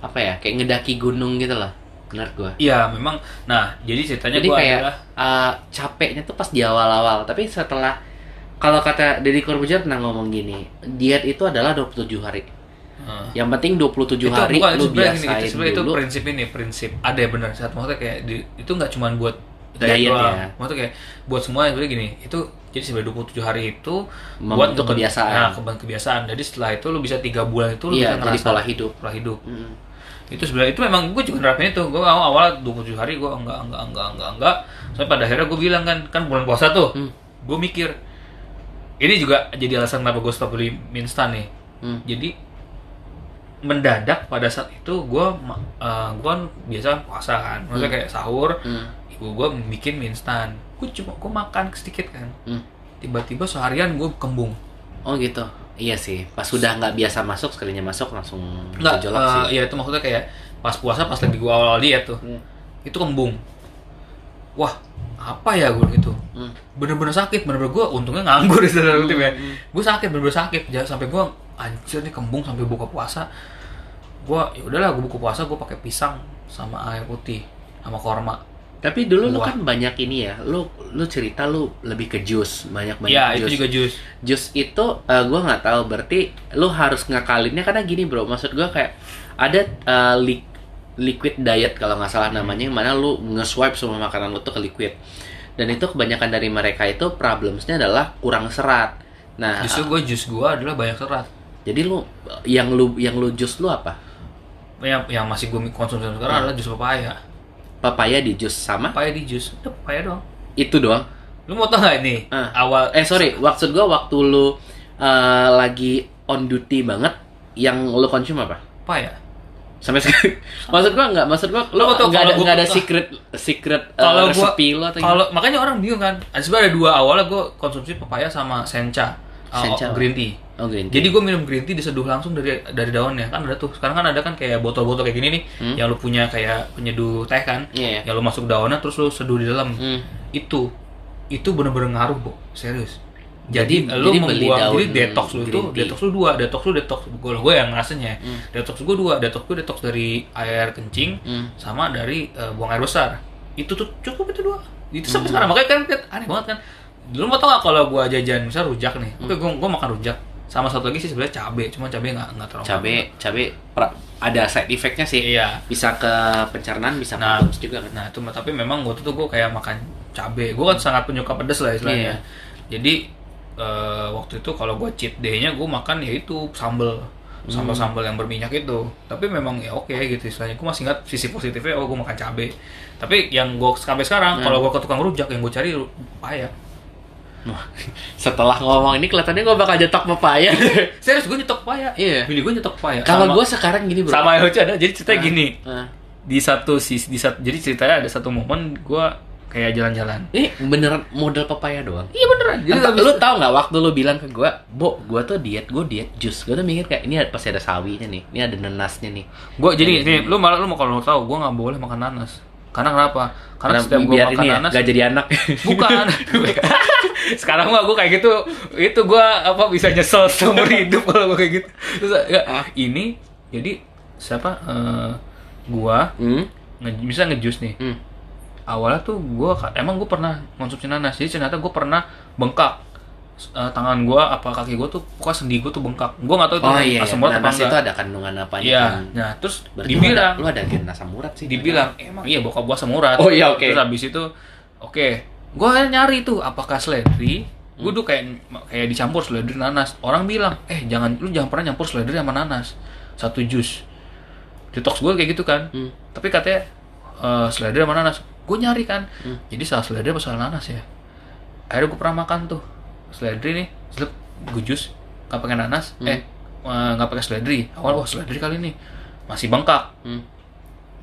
Speaker 2: apa ya, kayak ngedaki gunung gitu loh, menurut gue.
Speaker 1: iya memang nah jadi ceritanya
Speaker 2: Jadi
Speaker 1: gue
Speaker 2: kayak
Speaker 1: adalah
Speaker 2: uh, capeknya tuh pas di awal-awal, tapi setelah kalau kata Deddy Corbuzier pernah ngomong gini, diet itu adalah 27 hari.
Speaker 1: eh,
Speaker 2: Yang penting 27
Speaker 1: itu
Speaker 2: hari
Speaker 1: bukan
Speaker 2: lu
Speaker 1: sebenarnya gini,
Speaker 2: biasain
Speaker 1: itu sebenarnya itu
Speaker 2: dulu.
Speaker 1: prinsip ini prinsip ada ya benar saat maksudnya kayak di, itu nggak cuma buat
Speaker 2: Diet
Speaker 1: doang.
Speaker 2: ya.
Speaker 1: maksudnya kayak buat semua sebenarnya gini itu jadi sebenarnya 27 hari itu
Speaker 2: Membentuk
Speaker 1: ngeben-
Speaker 2: kebiasaan.
Speaker 1: nah keban- kebiasaan jadi setelah itu lu bisa tiga bulan itu lu
Speaker 2: Iya,
Speaker 1: bisa ngerasa
Speaker 2: pola hidup.
Speaker 1: pola hidup
Speaker 2: Mm.
Speaker 1: itu sebenarnya itu memang gue juga nerapin itu gue awal awal 27 hari gue enggak enggak enggak enggak enggak sampai pada akhirnya gue bilang kan kan bulan puasa tuh
Speaker 2: Hmm.
Speaker 1: gue mikir ini juga jadi alasan kenapa gue stop beli instan nih
Speaker 2: Hmm.
Speaker 1: jadi mendadak pada saat itu gue uh, gue kan biasa puasa kan maksudnya kayak sahur
Speaker 2: Hmm.
Speaker 1: Ibu gue bikin mie instan gue cuma gue makan sedikit kan
Speaker 2: Hmm.
Speaker 1: tiba-tiba seharian gue kembung
Speaker 2: Oh gitu. Iya sih. Pas sudah nggak biasa masuk, sekalinya masuk langsung gejolak
Speaker 1: eh,
Speaker 2: sih.
Speaker 1: ya itu maksudnya kayak pas puasa pas lagi gue awal diet tuh
Speaker 2: Hmm.
Speaker 1: itu kembung wah apa ya gue gitu
Speaker 2: Hmm.
Speaker 1: bener-bener sakit bener-bener gue untungnya nganggur di sana
Speaker 2: Hmm,
Speaker 1: ya
Speaker 2: hmm.
Speaker 1: gue sakit bener-bener sakit jangan sampai gue anjir nih kembung sampai buka puasa gue ya udahlah gue buka puasa gue pakai pisang sama air putih sama korma
Speaker 2: Tapi dulu lu kan banyak ini ya. Lu lu cerita lu lebih ke jus, banyak-banyak
Speaker 1: ya
Speaker 2: jus.
Speaker 1: itu juga jus
Speaker 2: Jus itu eh, gua nggak tahu berarti lu harus ngakalinnya karena gini bro. Maksud gua kayak ada eh, li- liquid diet kalau nggak salah namanya yang mana lu nge-swipe semua makanan lu tuh ke liquid. Dan itu kebanyakan dari mereka itu problemsnya adalah kurang serat. Nah,
Speaker 1: justru gue jus gue adalah banyak serat
Speaker 2: jadi lu yang lu yang lu jus lu apa?
Speaker 1: yang yang masih gue konsumsi sekarang adalah jus pepaya
Speaker 2: Papaya di jus sama?
Speaker 1: pepaya di jus udah pepaya doang
Speaker 2: Itu doang.
Speaker 1: lu mau tau gak ini
Speaker 2: Ah.
Speaker 1: awal
Speaker 2: Eh sorry, maksud gua waktu lu eh, lagi on duty banget, yang lu konsum apa?
Speaker 1: pepaya
Speaker 2: Sampai sekarang. maksud gua nggak, maksud gua lu
Speaker 1: Lu
Speaker 2: nggak
Speaker 1: betul,
Speaker 2: ada
Speaker 1: kalau gua-
Speaker 2: nggak ada secret secret eh,
Speaker 1: kalau gua
Speaker 2: resepi lu atau
Speaker 1: kalau makanya orang bingung kan sebenarnya ada dua awalnya gue konsumsi pepaya sama sencha uh,
Speaker 2: Sencha.
Speaker 1: green tea?
Speaker 2: Oh, green tea.
Speaker 1: jadi gue minum green tea diseduh langsung dari dari daunnya kan ada tuh sekarang kan ada kan kayak botol-botol kayak gini nih
Speaker 2: Hmm.
Speaker 1: yang lu punya kayak penyeduh teh kan
Speaker 2: Iya.
Speaker 1: yang lu masuk daunnya terus lu seduh di dalam
Speaker 2: Hmm.
Speaker 1: itu itu bener-bener ngaruh bu serius
Speaker 2: Jadi-
Speaker 1: jadi, lu
Speaker 2: jadi
Speaker 1: membuang
Speaker 2: daun
Speaker 1: jadi detox lu itu
Speaker 2: tea.
Speaker 1: detox lu dua detox lu detox gue gue yang ngerasanya
Speaker 2: Hmm.
Speaker 1: detox gue dua detox gue detox dari air kencing
Speaker 2: Hmm.
Speaker 1: sama dari eh, buang air besar itu tuh cukup itu dua itu
Speaker 2: Hmm.
Speaker 1: sampai sekarang makanya kan kan aneh banget kan dulu mau tau gak kalau gua jajan misal rujak nih
Speaker 2: Hmm.
Speaker 1: oke gua, gua makan rujak sama satu lagi sih sebenarnya cabe cuma cabe nggak nggak terlalu
Speaker 2: Cabe, cabe ada side effectnya sih.
Speaker 1: iya
Speaker 2: Bisa ke pencernaan, bisa
Speaker 1: Nah,
Speaker 2: ke juga kan.
Speaker 1: nah itu tapi memang waktu itu gua kayak makan cabe gua kan sangat penyuka pedas lah istilahnya
Speaker 2: Iya.
Speaker 1: jadi eh, waktu itu kalau gua cheat day-nya gua makan ya itu sambel
Speaker 2: Hmm.
Speaker 1: sambal-sambal yang berminyak itu tapi memang ya oke gitu istilahnya gua masih ingat sisi positifnya oh gua makan cabe tapi yang gua sampai sekarang
Speaker 2: Hmm.
Speaker 1: kalau gua ke tukang rujak yang gua cari
Speaker 2: Wah, Setelah ngomong ini kelihatannya gua bakal nyetok papaya.
Speaker 1: serius gua nyetok pepaya
Speaker 2: Iya.
Speaker 1: bini gua nyetok pepaya
Speaker 2: Kalau gua sekarang gini bro.
Speaker 1: sama lucu ada jadi ceritanya gini
Speaker 2: Ah.
Speaker 1: di satu sisi di satu jadi ceritanya ada satu momen gua kayak jalan-jalan
Speaker 2: Ini beneran model papaya doang.
Speaker 1: iya beneran jadi
Speaker 2: Entah, lu tau nggak waktu lu bilang ke gua, Bo, gua tuh diet, gua diet jus. Gua tuh mikir kayak ini ada- pasti ada sawinya nih, ini ada nenasnya nih.
Speaker 1: Gua jadi ini lu malah lu mau kalau mau tahu gua nggak boleh makan nanas. Karena kenapa? Karena,
Speaker 2: Karena
Speaker 1: setiap
Speaker 2: biar
Speaker 1: makan
Speaker 2: ini ya,
Speaker 1: nanas
Speaker 2: gak jadi anak.
Speaker 1: bukan. Sekarang mah gua kayak gitu, itu gua apa bisa nyesel seumur hidup kalau gua kayak gitu. Terus ya,
Speaker 2: Ah.
Speaker 1: ini jadi siapa eh, gua
Speaker 2: Hmm.
Speaker 1: nge, bisa ngejus nih
Speaker 2: Hmm.
Speaker 1: awalnya tuh gua emang gua pernah konsumsi nanas jadi ternyata gua pernah bengkak Eh, tangan gua apa kaki gua tuh pokoknya sendi gua tuh bengkak gua nggak tahu itu
Speaker 2: Oh iya,
Speaker 1: asam
Speaker 2: iya.
Speaker 1: apa
Speaker 2: nanas itu
Speaker 1: enggak
Speaker 2: ada kandungan apa
Speaker 1: iya nah terus
Speaker 2: Berarti
Speaker 1: dibilang
Speaker 2: lu ada, lu ada gen asam urat sih.
Speaker 1: dibilang emang iya bokap gua asam urat
Speaker 2: Oh iya, oke.
Speaker 1: terus habis itu oke gua nyari tuh apakah seledri gua tuh kayak kayak dicampur seledri nanas. Orang bilang eh jangan lu jangan pernah nyampur seledri sama nanas. Satu jus. Detox gua kayak gitu kan.
Speaker 2: Hmm.
Speaker 1: tapi katanya eh, seledri sama nanas. Gue nyari kan.
Speaker 2: Hmm.
Speaker 1: jadi salah seledri apa salah nanas ya? Akhirnya gue pernah makan tuh. Seledri nih selip gue jus nggak pakai nanas.
Speaker 2: Hmm.
Speaker 1: eh eh, nggak pakai seledri awal wah seledri kali ini masih bengkak.
Speaker 2: Hmm.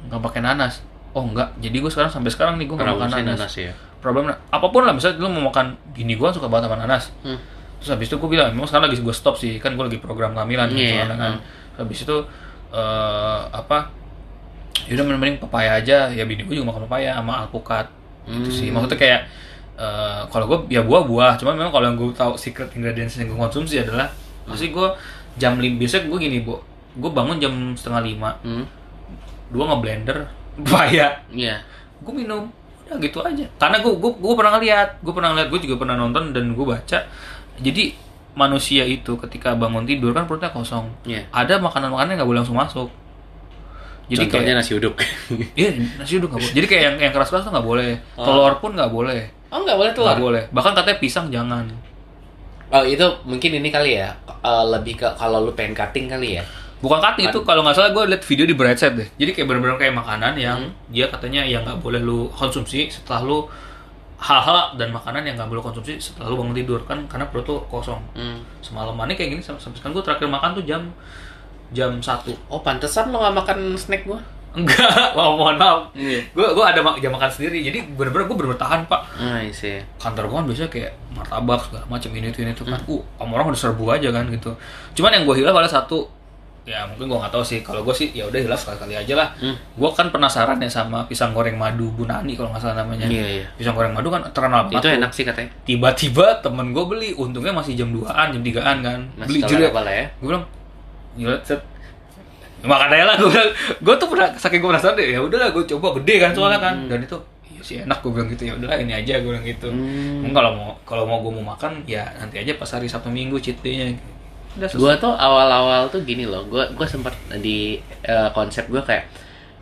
Speaker 1: nggak pakai nanas. Oh enggak jadi gue sekarang sampai sekarang nih gue nggak makan nanas,
Speaker 2: nanas ya?
Speaker 1: Problem apa pun lah misalnya lu mau makan gini gue suka banget sama nanas.
Speaker 2: Hmm.
Speaker 1: terus habis itu gue bilang memang sekarang lagi gue stop sih kan gue lagi program kehamilan kan,
Speaker 2: Iya,
Speaker 1: soalnya kan habis itu eh apa yaudah mending papaya aja. Ya bini gue juga makan papaya sama alpukat. Itu sih.
Speaker 2: Hmm.
Speaker 1: maksudnya kayak eh kalau gue ya buah-buah. Cuma memang kalau yang gue tahu secret ingredients yang gue konsumsi adalah pasti gue jam lim biasanya gue gini bu. Gue bangun jam setengah lima.
Speaker 2: Hmm.
Speaker 1: dua ngeblender papaya
Speaker 2: Iya.
Speaker 1: gue minum udah gitu aja. Karena gue gue gue pernah ngeliat gue pernah ngeliat gue juga pernah nonton dan gue baca. Jadi manusia itu ketika bangun tidur kan perutnya kosong.
Speaker 2: Iya.
Speaker 1: ada makanan-makanan yang nggak boleh langsung masuk. Jadi
Speaker 2: Contohnya
Speaker 1: kayak
Speaker 2: nasi uduk.
Speaker 1: iya nasi uduk nggak boleh. Jadi kayak yang yang keras-keras tuh nggak boleh.
Speaker 2: Oh.
Speaker 1: telur pun nggak boleh.
Speaker 2: Oh nggak boleh
Speaker 1: nggak boleh. Bahkan katanya pisang jangan.
Speaker 2: Oh itu mungkin ini kali ya. Eh, lebih ke kalau lu pengen cutting kali ya.
Speaker 1: Bukan cutting itu kalau nggak salah gue liat video di Set deh jadi kayak bener-bener kayak makanan yang
Speaker 2: Hmm.
Speaker 1: dia katanya yang nggak boleh lu konsumsi setelah lu hal-hal dan makanan yang nggak boleh konsumsi setelah lu bangun tidur kan karena perut tuh kosong
Speaker 2: Hmm.
Speaker 1: semalamannya kayak gini sampai sekarang gue terakhir makan tuh jam jam satu
Speaker 2: Oh pantesan lo nggak makan snack gua.
Speaker 1: enggak oh, mohon maaf
Speaker 2: Iya.
Speaker 1: gue gue ada jam makan sendiri jadi bener-bener gue bener tahan pak
Speaker 2: Ah sih.
Speaker 1: kantor gue kan biasanya kayak martabak segala macam ini itu ini itu kan uh sama orang udah serbu aja kan gitu cuman yang gue hilaf pada satu ya mungkin gue nggak tahu sih. Kalau gue sih ya udah hilaf sekali kali aja lah.
Speaker 2: Hmm.
Speaker 1: gue kan penasaran ya sama pisang goreng madu bunani kalau nggak salah namanya.
Speaker 2: Iya iya.
Speaker 1: pisang goreng madu kan terkenal banget
Speaker 2: Itu enak sih katanya.
Speaker 1: tiba-tiba temen gue beli untungnya masih jam 2an jam 3an kan. Beli
Speaker 2: Masih
Speaker 1: juga.
Speaker 2: toleran lah ya.
Speaker 1: gue bilang gila set. Makan aja lah gue bilang. Gue tuh pernah saking gue penasaran deh ya udahlah gue coba gede kan soalnya kan. Dan itu iya sih enak gue bilang gitu. Ya udahlah ini aja gue bilang gitu.
Speaker 2: Hmm.
Speaker 1: Kalau mau kalau mau gue mau makan ya nanti aja pas hari sabtu minggu cheat day-nya
Speaker 2: Gua tuh awal-awal tuh gini loh. Gua gua sempat di eh, konsep gua kayak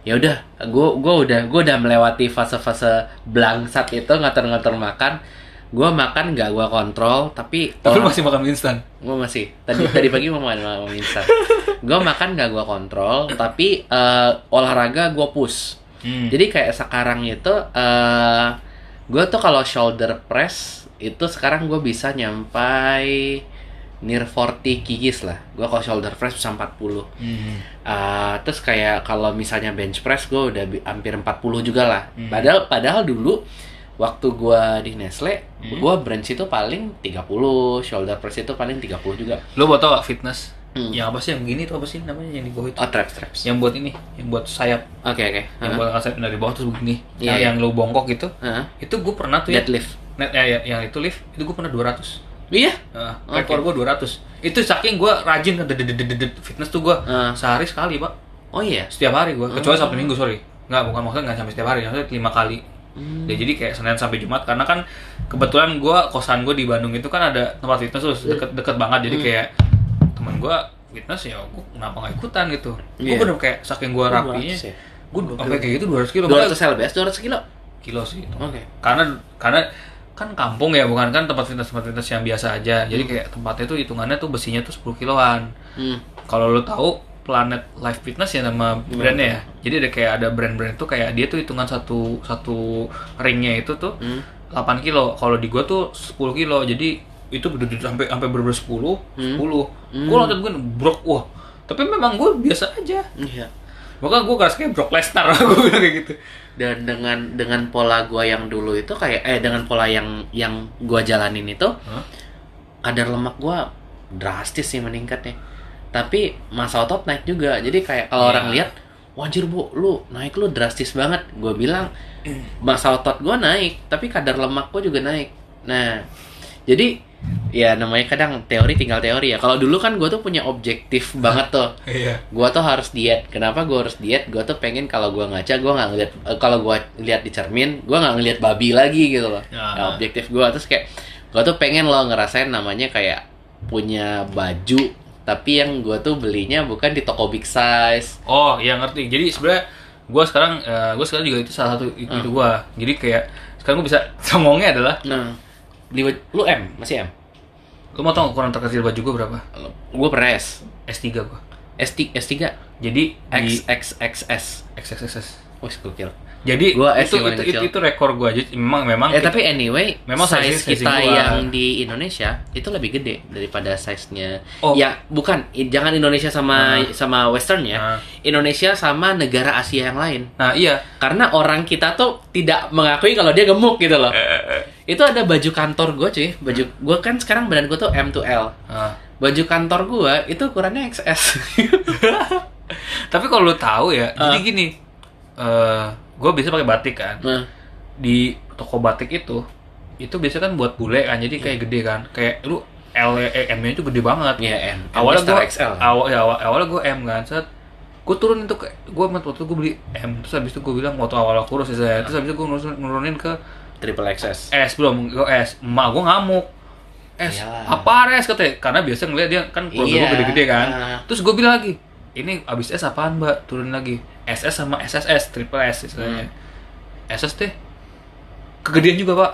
Speaker 2: ya udah gua gua udah gua udah melewati fase-fase blangsat itu ngatur-ngatur makan gua makan nggak gua kontrol tapi
Speaker 1: tapi lu masih makan mie instan
Speaker 2: Gue masih. Tadi tadi pagi mau makan mau instan. Gue makan gak gue kontrol, tapi eh, olahraga gue push.
Speaker 1: hmm.
Speaker 2: Jadi kayak sekarang itu eh gue tuh kalau shoulder press itu sekarang gue bisa nyampai near 40 kgs lah. Gue kalau shoulder press bisa 40.
Speaker 1: Hmm.
Speaker 2: Eh, terus kayak kalau misalnya bench press gue udah hampir 40 juga lah.
Speaker 1: Hmm.
Speaker 2: Padahal padahal dulu waktu gua di Nestle,
Speaker 1: Hmm.
Speaker 2: gua bench itu paling 30, shoulder press itu paling 30 juga.
Speaker 1: lu mau tau gak fitness
Speaker 2: Hmm.
Speaker 1: yang apa sih yang gini tuh apa sih namanya yang di bawah itu
Speaker 2: Oh, traps traps.
Speaker 1: yang buat ini yang buat sayap
Speaker 2: Oke oke.
Speaker 1: yang buat sayap dari bawah terus begini
Speaker 2: Iya,
Speaker 1: yang,
Speaker 2: iya.
Speaker 1: yang lu bongkok gitu
Speaker 2: Heeh.
Speaker 1: itu gue pernah tuh ya
Speaker 2: Deadlift.
Speaker 1: net ya, ya, yang itu lift itu gue pernah 200
Speaker 2: Iya.
Speaker 1: Nah,
Speaker 2: Oke.
Speaker 1: rekor gue 200 itu saking gue rajin fitness tuh gue
Speaker 2: Ah.
Speaker 1: sehari sekali pak
Speaker 2: Oh iya.
Speaker 1: setiap hari gue kecuali sabtu minggu sorry nggak bukan maksudnya nggak sampai setiap hari maksudnya lima kali
Speaker 2: Hmm.
Speaker 1: Ya, jadi kayak senin sampai jumat karena kan kebetulan gue kosan gue di Bandung itu kan ada tempat fitness tuh deket deket banget jadi
Speaker 2: Hmm.
Speaker 1: kayak teman gue fitness ya gue kenapa nggak ikutan gitu gue
Speaker 2: Iya.
Speaker 1: bener kayak saking gue rapinya
Speaker 2: 200 ya?
Speaker 1: gue sampai kayak gitu 200 kilo
Speaker 2: 200 lbs 200 kilo.
Speaker 1: kilo sih.
Speaker 2: Oke.
Speaker 1: karena karena kan kampung ya bukan? Kan tempat fitness tempat fitness yang biasa aja. Jadi kayak tempatnya tuh hitungannya tuh besinya tuh 10 kiloan.
Speaker 2: Hmm.
Speaker 1: kalau lo tahu Planet Life Fitness ya nama brandnya ya? jadi ada kayak ada brand-brand tuh kayak dia tuh hitungan satu satu ringnya itu tuh
Speaker 2: Hmm.
Speaker 1: 8 kilo. Kalau di gua tuh 10 kilo. Jadi itu bener sampai sampai bener 10 10
Speaker 2: Hmm.
Speaker 1: gua loncat gue brok wah. Tapi memang gue biasa aja.
Speaker 2: Iya.
Speaker 1: makanya gue keras kayak Brock Lesnar. Gue bilang kayak gitu
Speaker 2: Dan dengan dengan pola gua yang dulu itu kayak eh dengan pola yang yang gua jalanin itu
Speaker 1: Hah?
Speaker 2: kadar lemak gua drastis sih meningkatnya. Tapi masa otot naik juga. Jadi kayak kalau
Speaker 1: Iya.
Speaker 2: orang lihat, wajir bu, lu naik lu drastis banget. Gue bilang masa otot gua naik, tapi kadar lemak gua juga naik. Nah, jadi ya namanya kadang teori tinggal teori ya. Kalau dulu kan gue tuh punya objektif banget tuh.
Speaker 1: Iya.
Speaker 2: Gue tuh harus diet. Kenapa gue harus diet? Gue tuh pengen kalau gue ngaca gue nggak ngeliat eh, kalau gue lihat di cermin gue nggak ngeliat babi lagi gitu loh.
Speaker 1: Ya.
Speaker 2: Nah, objektif gue terus kayak gue tuh pengen loh ngerasain namanya kayak punya baju tapi yang gue tuh belinya bukan di toko big size.
Speaker 1: Oh, iya ngerti. Jadi sebenarnya gue sekarang gue sekarang juga itu salah satu itu,
Speaker 2: Hmm.
Speaker 1: itu gue. Jadi kayak sekarang gue bisa songongnya adalah
Speaker 2: Nah, beli baju- lu M masih M.
Speaker 1: lu mau tau ukuran terkecil baju gue berapa?
Speaker 2: Gue pernah S.
Speaker 1: S3 gue.
Speaker 2: S3, S3
Speaker 1: Jadi di
Speaker 2: XXXS.
Speaker 1: XXXS.
Speaker 2: Wih, gokil.
Speaker 1: Jadi
Speaker 2: Gua
Speaker 1: itu, itu, itu, itu rekor gue aja. Memang memang
Speaker 2: Eh tapi anyway,
Speaker 1: Memang
Speaker 2: size
Speaker 1: size-
Speaker 2: kita
Speaker 1: gua.
Speaker 2: yang di Indonesia itu lebih gede daripada size-nya.
Speaker 1: Oh.
Speaker 2: Ya, bukan jangan Indonesia sama
Speaker 1: Ah.
Speaker 2: sama western ya.
Speaker 1: Ah.
Speaker 2: Indonesia sama negara Asia yang lain.
Speaker 1: Nah, iya.
Speaker 2: Karena orang kita tuh tidak mengakui kalau dia gemuk gitu loh.
Speaker 1: Eh,
Speaker 2: Itu ada baju kantor gue cuy. Baju gue kan sekarang badan gue tuh M to L.
Speaker 1: Nah.
Speaker 2: Baju kantor gue itu ukurannya XS.
Speaker 1: Tapi kalau lu tahu ya,
Speaker 2: Ah.
Speaker 1: jadi gini. eh gue biasa pakai batik kan.
Speaker 2: nah,
Speaker 1: Di toko batik itu itu biasanya kan buat bule kan. Jadi kayak gede kan. Kayak lu L eh, M-nya itu gede banget.
Speaker 2: ya M.
Speaker 1: awalnya gue
Speaker 2: XL.
Speaker 1: awal ya awal, awalnya gue M kan set gue turun itu gue waktu itu gue beli M terus habis itu gue bilang waktu awal kurus ya saya terus habis itu gue nurunin, nurunin ke
Speaker 2: Triple XS.
Speaker 1: S belum gue S emak gue ngamuk S
Speaker 2: Iyalah.
Speaker 1: apa S katanya karena biasa ngeliat dia kan keluarga gue
Speaker 2: Iya.
Speaker 1: gede-gede kan terus gue bilang lagi ini abis S apaan mbak turun lagi SS sama SSS triple S istilahnya
Speaker 2: Hmm.
Speaker 1: SS teh kegedean juga pak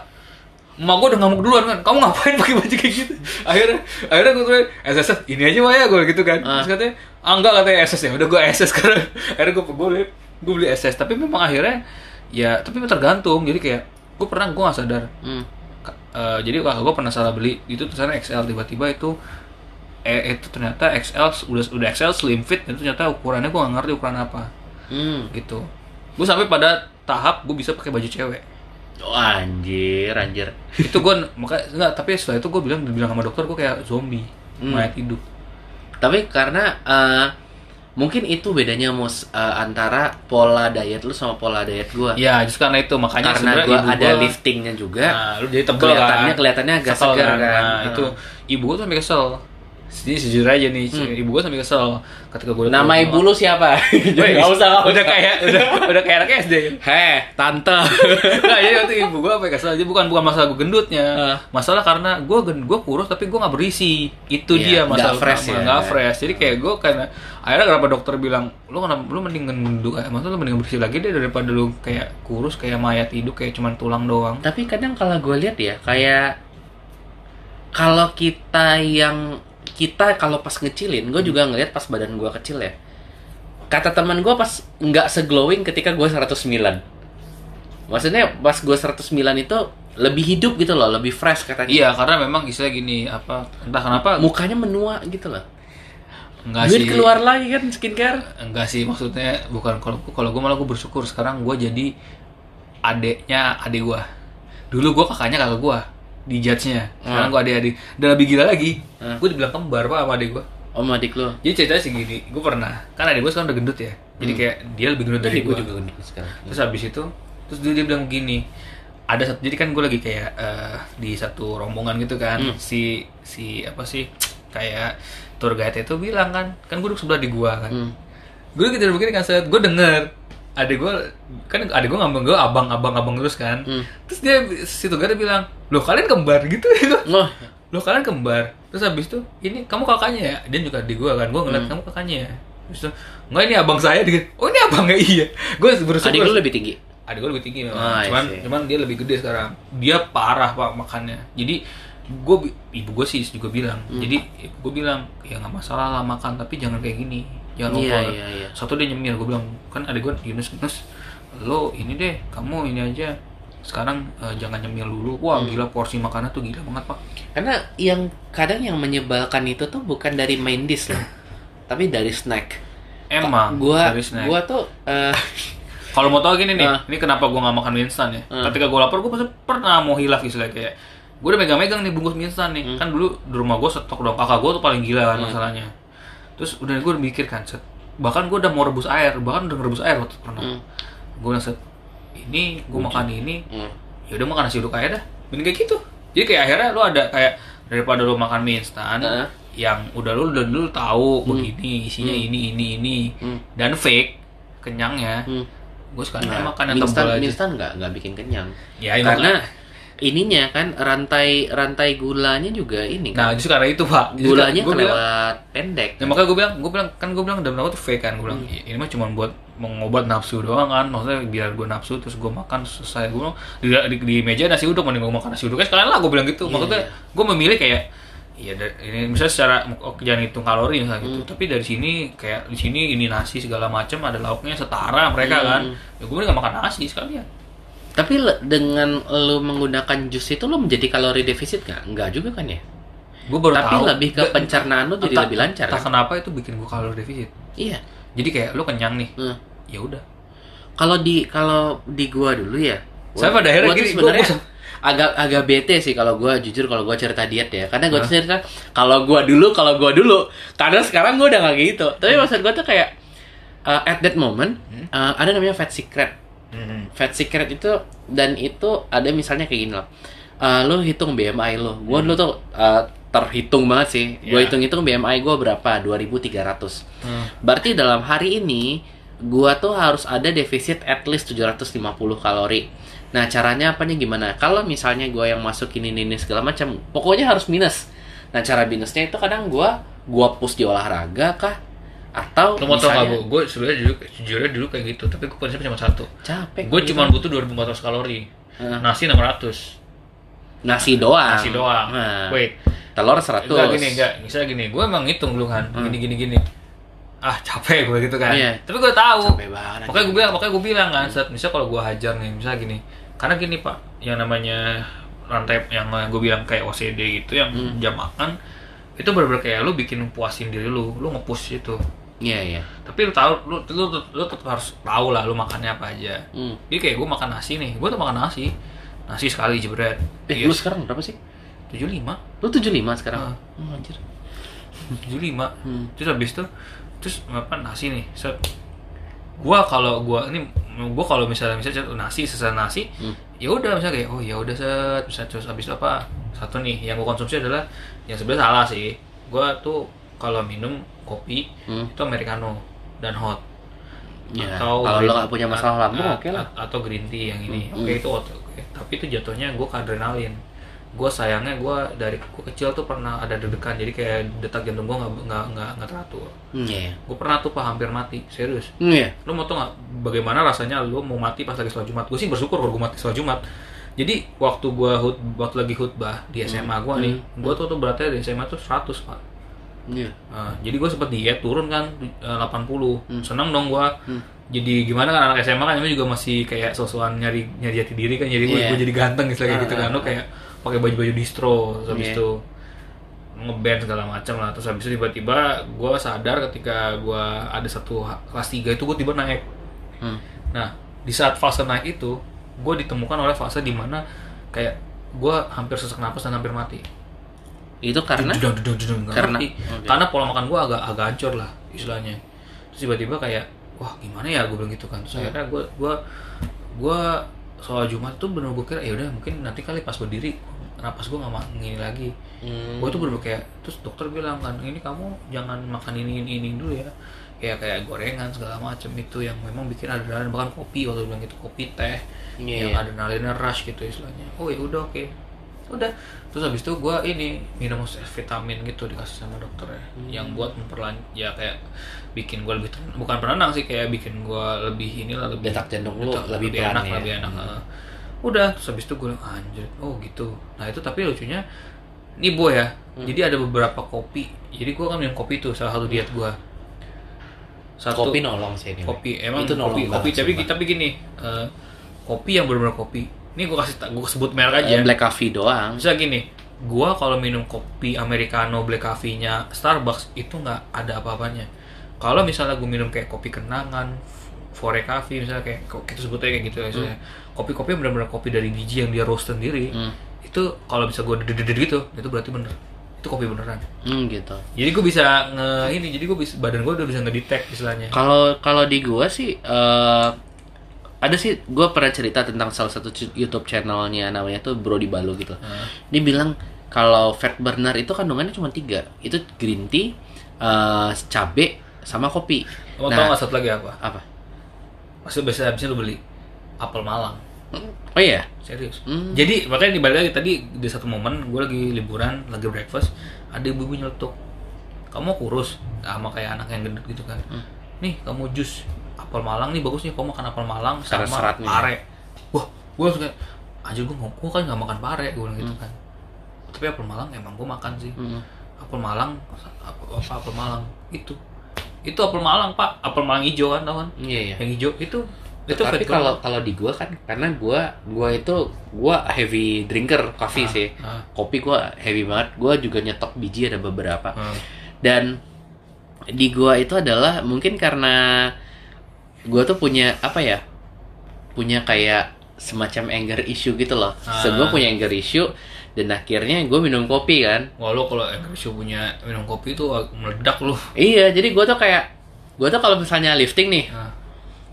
Speaker 1: Emak gue udah ngamuk duluan kan, kamu ngapain pakai baju kayak gitu? Akhirnya, akhirnya gue tuh SS ini aja pak ya gue gitu kan.
Speaker 2: Ah.
Speaker 1: Terus katanya, ah enggak katanya SS ya, udah gue SS sekarang. Akhirnya gue gue beli, gue beli SS. Tapi memang akhirnya ya, tapi tergantung. Jadi kayak gue pernah gue gak sadar.
Speaker 2: Hmm.
Speaker 1: Eh, jadi kakak gue pernah salah beli itu tulisannya XL tiba-tiba itu eh itu ternyata XL udah udah XL slim fit itu ternyata ukurannya gue gak ngerti ukuran apa
Speaker 2: Hmm.
Speaker 1: gitu gue sampai pada tahap gue bisa pakai baju cewek
Speaker 2: Oh, anjir, anjir.
Speaker 1: itu gue makanya enggak tapi setelah itu gue bilang bilang sama dokter gue kayak zombie
Speaker 2: Hmm.
Speaker 1: mayat hidup
Speaker 2: Tapi karena eh, mungkin itu bedanya mus eh, antara pola diet lu sama pola diet gua.
Speaker 1: ya justru karena itu makanya
Speaker 2: karena gua ada
Speaker 1: gua-
Speaker 2: liftingnya juga.
Speaker 1: nah lu jadi tebel
Speaker 2: kelihatannya
Speaker 1: kan
Speaker 2: kelihatannya agak
Speaker 1: Kesel
Speaker 2: segar kan.
Speaker 1: nah,
Speaker 2: Hmm.
Speaker 1: itu ibu gue tuh sampai kesel jadi sejujur aja nih ibu gue sampai kesel ketika gue
Speaker 2: Nama ibu lu siapa?
Speaker 1: Weh,
Speaker 2: Gak usah, nggak
Speaker 1: udah kayak udah udah kayak anak SD
Speaker 2: Heh, tante.
Speaker 1: nah jadi waktu ibu gue apa kesel. Aja bukan bukan masalah gue gendutnya.
Speaker 2: Ah.
Speaker 1: masalah karena gue gen gue kurus tapi gue nggak berisi. Itu
Speaker 2: Iya,
Speaker 1: dia masalah
Speaker 2: nggak fresh ya.
Speaker 1: nggak fresh. Jadi kayak gue karena akhirnya kenapa dokter bilang lu kenapa lu mendingan gendut kayak maksudnya lu mendingan berisi lagi deh daripada lu kayak kurus kayak mayat hidup kayak cuman tulang doang.
Speaker 2: Tapi kadang kalau gue lihat ya, kayak kalau kita yang kita kalau pas ngecilin, gue juga ngeliat pas badan gue kecil ya. Kata teman gue pas nggak seglowing ketika gue 109. Maksudnya pas gue 109 itu lebih hidup gitu loh, lebih fresh katanya.
Speaker 1: iya karena memang istilah gini apa entah kenapa
Speaker 2: Mukanya menua gitu loh.
Speaker 1: enggak
Speaker 2: Duit
Speaker 1: sih
Speaker 2: keluar lagi kan skincare.
Speaker 1: enggak sih maksudnya bukan kalau kalau gue malah gue bersyukur sekarang gue jadi adeknya adik gue dulu gue kakaknya kakak gue di judge-nya sekarang
Speaker 2: Hmm.
Speaker 1: gue adik-adik dan lebih gila lagi
Speaker 2: Hmm.
Speaker 1: gue dibilang kembar pak sama adik gue
Speaker 2: Om adik lo.
Speaker 1: jadi ceritanya sih gini gue pernah kan adik gue sekarang udah gendut ya jadi
Speaker 2: Hmm.
Speaker 1: kayak dia lebih gendut dari
Speaker 2: gue juga gendut sekarang.
Speaker 1: terus habis itu terus dia, dia bilang gini ada satu jadi kan gue lagi kayak eh, di satu rombongan gitu kan
Speaker 2: Hmm.
Speaker 1: si si apa sih kayak tour guide itu bilang kan kan gue duduk sebelah di gua kan
Speaker 2: Hmm.
Speaker 1: gue gitu begini kan set gue denger adik gue kan adik gue ngambang gue abang abang abang terus kan.
Speaker 2: Hmm.
Speaker 1: terus dia situ gak bilang loh kalian kembar? Gitu
Speaker 2: Oh,
Speaker 1: loh. Kalian kembar? Terus habis itu ini kamu kakaknya ya? Dia juga adik gue kan gue ngeliat
Speaker 2: Hmm.
Speaker 1: kamu kakaknya ya? Terus itu enggak ini abang saya. Dia oh ini abangnya? Iya. Gue bersyukur
Speaker 2: adik lu lebih tinggi.
Speaker 1: adik gue lebih tinggi memang.
Speaker 2: I
Speaker 1: cuman
Speaker 2: see.
Speaker 1: cuman dia lebih gede sekarang. Dia parah pak makannya. Jadi gue ibu gue sih juga bilang.
Speaker 2: Hmm.
Speaker 1: jadi gue bilang ya nggak masalah lah makan tapi jangan kayak gini jangan
Speaker 2: Iya,
Speaker 1: over
Speaker 2: iya, iya.
Speaker 1: satu dia nyemil gue bilang kan adik gue Yunus Yunus lo ini deh kamu ini aja sekarang eh, jangan nyemil dulu wah
Speaker 2: Hmm.
Speaker 1: gila porsi makanan tuh gila banget pak
Speaker 2: Karena yang kadang yang menyebalkan itu tuh bukan dari main dish loh, tapi dari snack.
Speaker 1: emang
Speaker 2: gua
Speaker 1: dari snack.
Speaker 2: gua tuh eh,
Speaker 1: Kalau mau tau gini nih,
Speaker 2: Ah.
Speaker 1: ini kenapa gue gak makan mie instan ya?
Speaker 2: Ah.
Speaker 1: Ketika gue lapar, gue pasti pernah mau hilaf istilahnya kayak gue udah megang-megang nih bungkus mie instan nih.
Speaker 2: Hmm.
Speaker 1: Kan dulu di rumah gue stok dong, kakak gue tuh paling gila kan
Speaker 2: Hmm.
Speaker 1: masalahnya. Terus udah gue mikir kan, set. bahkan gue udah mau rebus air, bahkan udah ngerebus air waktu itu pernah.
Speaker 2: Hmm.
Speaker 1: Gue bilang set, ini gue makan ini,
Speaker 2: hmm.
Speaker 1: ya udah makan nasi uduk aja dah. Mending kayak gitu. Jadi kayak akhirnya lu ada kayak daripada lu makan mie instan
Speaker 2: Heeh.
Speaker 1: yang udah lu udah dulu tahu begini isinya
Speaker 2: Hmm.
Speaker 1: ini ini ini
Speaker 2: Hmm.
Speaker 1: dan fake kenyangnya
Speaker 2: Hmm.
Speaker 1: gue sekarang
Speaker 2: Nah,
Speaker 1: makan yang
Speaker 2: mie instan,
Speaker 1: tebal
Speaker 2: mie
Speaker 1: aja
Speaker 2: instan nggak nggak bikin kenyang.
Speaker 1: ya
Speaker 2: Karena. Ininya kan rantai rantai gulanya juga ini
Speaker 1: nah
Speaker 2: kan.
Speaker 1: justru karena itu pak Justru
Speaker 2: gulanya
Speaker 1: gua bilang,
Speaker 2: kelewat pendek.
Speaker 1: Ya makanya gue bilang, gue bilang kan gue bilang dalam aku tuh fake kan, gue bilang
Speaker 2: Hmm.
Speaker 1: "Ya, ini mah cuma buat mengobat nafsu doang kan, maksudnya biar gue nafsu terus gue makan selesai gue di, di, di meja nasi uduk mending gue makan nasi uduk sekalian lah gue bilang gitu,
Speaker 2: Iya,
Speaker 1: maksudnya
Speaker 2: iya.
Speaker 1: gue memilih kayak Iya, da- ini misalnya secara oh, jangan hitung kalori misalnya
Speaker 2: Hmm.
Speaker 1: gitu, tapi dari sini kayak di sini ini nasi segala macam ada lauknya setara mereka
Speaker 2: Hmm.
Speaker 1: kan, ya gue nggak makan nasi sekalian.
Speaker 2: Tapi le- dengan lu menggunakan jus itu lu menjadi kalori defisit nggak? Nggak juga kan ya?
Speaker 1: Gue baru
Speaker 2: Tapi
Speaker 1: tahu.
Speaker 2: lebih ke pencernaan lu jadi
Speaker 1: entah-
Speaker 2: lebih lancar,
Speaker 1: Entah
Speaker 2: kan?
Speaker 1: kenapa itu bikin gue kalori defisit.
Speaker 2: Iya.
Speaker 1: Jadi kayak lu kenyang nih,
Speaker 2: Nah,
Speaker 1: ya udah.
Speaker 2: Kalau di kalau di gua dulu ya.
Speaker 1: Saya pada akhirnya gini,
Speaker 2: sebenarnya
Speaker 1: gua-
Speaker 2: agak agak bete sih kalau gua jujur kalau gua cerita diet ya. Karena gua
Speaker 1: Hah?
Speaker 2: cerita kalau gua dulu kalau gua dulu karena sekarang gua udah nggak gitu. Tapi maksud gua tuh kayak uh, at that moment
Speaker 1: Hmm.
Speaker 2: uh, ada namanya fat secret.
Speaker 1: Hmm.
Speaker 2: Fat secret itu dan itu ada misalnya kayak gini loh. Uh, lu hitung BMI lo. Gua dulu tuh uh, terhitung banget sih. Gua
Speaker 1: Ya.
Speaker 2: hitung-hitung BMI gua berapa? 2300.
Speaker 1: Hmm.
Speaker 2: Berarti dalam hari ini gua tuh harus ada defisit at least 750 kalori. Nah, caranya apanya gimana? Kalau misalnya gua yang masukin ini, ini segala macam, pokoknya harus minus. Nah, cara minusnya itu kadang gua gua push di olahraga kah? Atau
Speaker 1: Lo mau tau gak? Gue sebenarnya dulu, sejujurnya dulu kayak gitu, tapi gue prinsipnya cuma satu.
Speaker 2: capek.
Speaker 1: Gue cuma butuh 2400 kalori.
Speaker 2: Heeh.
Speaker 1: Nasi 600.
Speaker 2: nasi doang.
Speaker 1: Nasi doang.
Speaker 2: Nah,
Speaker 1: Wait,
Speaker 2: telur 100.
Speaker 1: enggak gini, enggak. Misalnya gini, gue emang ngitung dulu kan,
Speaker 2: Hmm.
Speaker 1: gini gini gini. Ah capek gue gitu kan.
Speaker 2: Iya.
Speaker 1: Tapi gue tahu.
Speaker 2: Capek banget.
Speaker 1: Makanya gue bilang, makanya gue bilang kan, saat misalnya kalau gue hajar nih, misalnya gini, karena gini pak, yang namanya rantai yang gue bilang kayak OCD gitu, yang
Speaker 2: Hmm.
Speaker 1: jam makan itu bener-bener kayak lu bikin puasin diri lu, lu nge-push itu.
Speaker 2: Iya, iya.
Speaker 1: Tapi lu tahu, lu lu, lu, lu tetap harus tahu lah lu makannya apa aja.
Speaker 2: Hmm.
Speaker 1: Jadi kayak gue makan nasi nih, gue tuh makan nasi, nasi sekali jebret.
Speaker 2: Eh,
Speaker 1: Iya,
Speaker 2: lu sekarang berapa sih?
Speaker 1: tujuh lima,
Speaker 2: Lu 75 sekarang.
Speaker 1: Ah.
Speaker 2: Oh, anjir.
Speaker 1: tujuh lima.
Speaker 2: Hmm.
Speaker 1: Terus habis itu, terus apa nasi nih, set. Gua kalau gua ini, gua kalau misalnya misalnya nasi sisa nasi,
Speaker 2: Hmm.
Speaker 1: ya udah misalnya kayak oh ya udah set, bisa terus habis apa? Satu nih yang gua konsumsi adalah yang sebenarnya salah sih. Gua tuh kalau minum kopi
Speaker 2: Hmm.
Speaker 1: itu americano dan hot.
Speaker 2: Ya,
Speaker 1: atau
Speaker 2: kalau
Speaker 1: green-
Speaker 2: lo gak punya masalah lambung, oke lah.
Speaker 1: atau green tea yang ini
Speaker 2: Hmm.
Speaker 1: oke itu oke oke. tapi itu jatuhnya gue ke adrenalin gue sayangnya gue dari gue kecil tuh pernah ada deg-degan jadi kayak detak jantung gue nggak nggak nggak teratur
Speaker 2: Hmm, Iya.
Speaker 1: gue pernah tuh pak hampir mati serius
Speaker 2: Hmm, Iya.
Speaker 1: lu mau tau nggak bagaimana rasanya lu mau mati pas lagi sholat jumat gue sih bersyukur kalau gue mati sholat jumat jadi waktu gue hut waktu lagi khutbah di SMA gue nih
Speaker 2: Hmm.
Speaker 1: gue tuh tuh beratnya di SMA tuh 100 pak
Speaker 2: Iya.
Speaker 1: Nah, jadi gue sempet diet turun kan eh, 80
Speaker 2: Hmm.
Speaker 1: seneng dong gue
Speaker 2: Hmm.
Speaker 1: jadi gimana kan anak SMA kan juga masih kayak sosokan nyari nyari jati diri kan jadi gue
Speaker 2: Iya.
Speaker 1: jadi ganteng gitu kayak gitu
Speaker 2: Ah,
Speaker 1: kan
Speaker 2: ah,
Speaker 1: lo kayak pakai baju baju distro terus habis
Speaker 2: Iya.
Speaker 1: itu ngeband segala macam lah terus habis itu tiba-tiba gue sadar ketika gue ada satu kelas 3 itu gue tiba naik
Speaker 2: Hmm.
Speaker 1: nah di saat fase naik itu gue ditemukan oleh fase di mana kayak gue hampir sesak napas dan hampir mati
Speaker 2: Itu karena
Speaker 1: jedang, jedang, nggak
Speaker 2: Karena-
Speaker 1: ngerti.
Speaker 2: oke.
Speaker 1: karena pola makan gue agak agak hancur lah istilahnya terus tiba-tiba kayak wah gimana ya gue bilang gitu kan terus
Speaker 2: Hmm.
Speaker 1: akhirnya gue gue gue soal Jumat tuh bener gue kira ya udah mungkin nanti kali pas berdiri napas gue nggak ngini lagi
Speaker 2: Hmm.
Speaker 1: gue tuh bener kayak terus dokter bilang kan ini kamu jangan makan ini ini, ini dulu ya kayak kayak gorengan segala macam itu yang memang bikin adrenalin bahkan kopi waktu bilang gitu kopi teh
Speaker 2: Iya,
Speaker 1: yang
Speaker 2: iya.
Speaker 1: adrenalinnya rush gitu istilahnya oh ya udah oke udah terus habis itu gue ini minum vitamin gitu dikasih sama dokter ya
Speaker 2: Hmm.
Speaker 1: yang buat memperlanjut ya kayak bikin gue lebih ten- bukan penenang sih kayak bikin gue lebih inilah lebih
Speaker 2: Detak jantung lu lebih pelan
Speaker 1: enak
Speaker 2: ya.
Speaker 1: lebih enak heeh. udah terus habis itu gue bilang anjir oh gitu nah itu tapi lucunya ini bu ya
Speaker 2: Hmm.
Speaker 1: jadi ada beberapa kopi jadi gue kan minum kopi tuh salah satu diet gue satu
Speaker 2: kopi nolong sih ini.
Speaker 1: kopi emang
Speaker 2: itu nolong
Speaker 1: kopi kopi tapi tapi gini eh, kopi yang benar-benar kopi ini gue kasih gue sebut merek
Speaker 2: Eh,
Speaker 1: aja
Speaker 2: black coffee doang.
Speaker 1: bisa gini gua kalau minum kopi americano black coffee-nya Starbucks itu nggak ada apa-apanya. Kalau misalnya gue minum kayak kopi kenangan fore coffee misalnya kayak kita sebutnya kayak gitu ya misalnya. Kopi-kopi yang benar-benar kopi dari biji yang dia roast sendiri
Speaker 2: Hmm.
Speaker 1: itu kalau bisa gue dededed gitu itu berarti bener. Itu kopi beneran.
Speaker 2: Hmm, gitu.
Speaker 1: jadi gue bisa nge ini jadi gue bisa badan gue udah bisa ngedetect istilahnya.
Speaker 2: Kalau kalau di gua sih eh ada sih gua pernah cerita tentang salah satu YouTube channelnya namanya tuh Bro di Balu gitu.
Speaker 1: Nah,
Speaker 2: Dia bilang kalau fat burner itu kandungannya cuma tiga. Itu green tea, eh, cabe, sama kopi.
Speaker 1: Kamu
Speaker 2: Nah.
Speaker 1: tau nggak satu lagi apa?
Speaker 2: Apa?
Speaker 1: Maksudnya biasanya habisnya lu beli apel Malang.
Speaker 2: Oh iya.
Speaker 1: Serius.
Speaker 2: Hmm.
Speaker 1: Jadi makanya dibalik lagi tadi di satu momen gue lagi liburan, lagi breakfast, ada ibu-ibu nyeletuk. Kamu kurus sama kayak anak yang gendut gitu kan.
Speaker 2: Hmm.
Speaker 1: Nih kamu jus apel Malang nih bagus nih kamu makan apel Malang sama
Speaker 2: seratnya.
Speaker 1: pare. Wah, gue langsung kayak anjir gue gue kan nggak makan pare gue gitu kan. Tapi apel Malang emang gue makan sih.
Speaker 2: Hmm.
Speaker 1: Apel Malang apa, apa apel Malang itu. Itu apel Malang, Pak. Apel Malang hijau kan, tau kan?
Speaker 2: Iya iya.
Speaker 1: Yang hijau itu itu
Speaker 2: Tapi kalau kalau di gua kan karena gua gua itu gua heavy drinker coffee
Speaker 1: Ah,
Speaker 2: sih.
Speaker 1: ah.
Speaker 2: Kopi gua heavy banget. Gua juga nyetok biji ada beberapa.
Speaker 1: Hmm.
Speaker 2: Dan di gua itu adalah mungkin karena gua tuh punya apa ya? Punya kayak semacam anger issue gitu loh. So,
Speaker 1: Ah.
Speaker 2: gua punya anger issue dan akhirnya gue minum kopi kan.
Speaker 1: Wah lo kalau Engrisho punya minum kopi itu meledak lu.
Speaker 2: Iya, jadi gua tuh kayak gua tuh kalau misalnya lifting nih,
Speaker 1: Nah,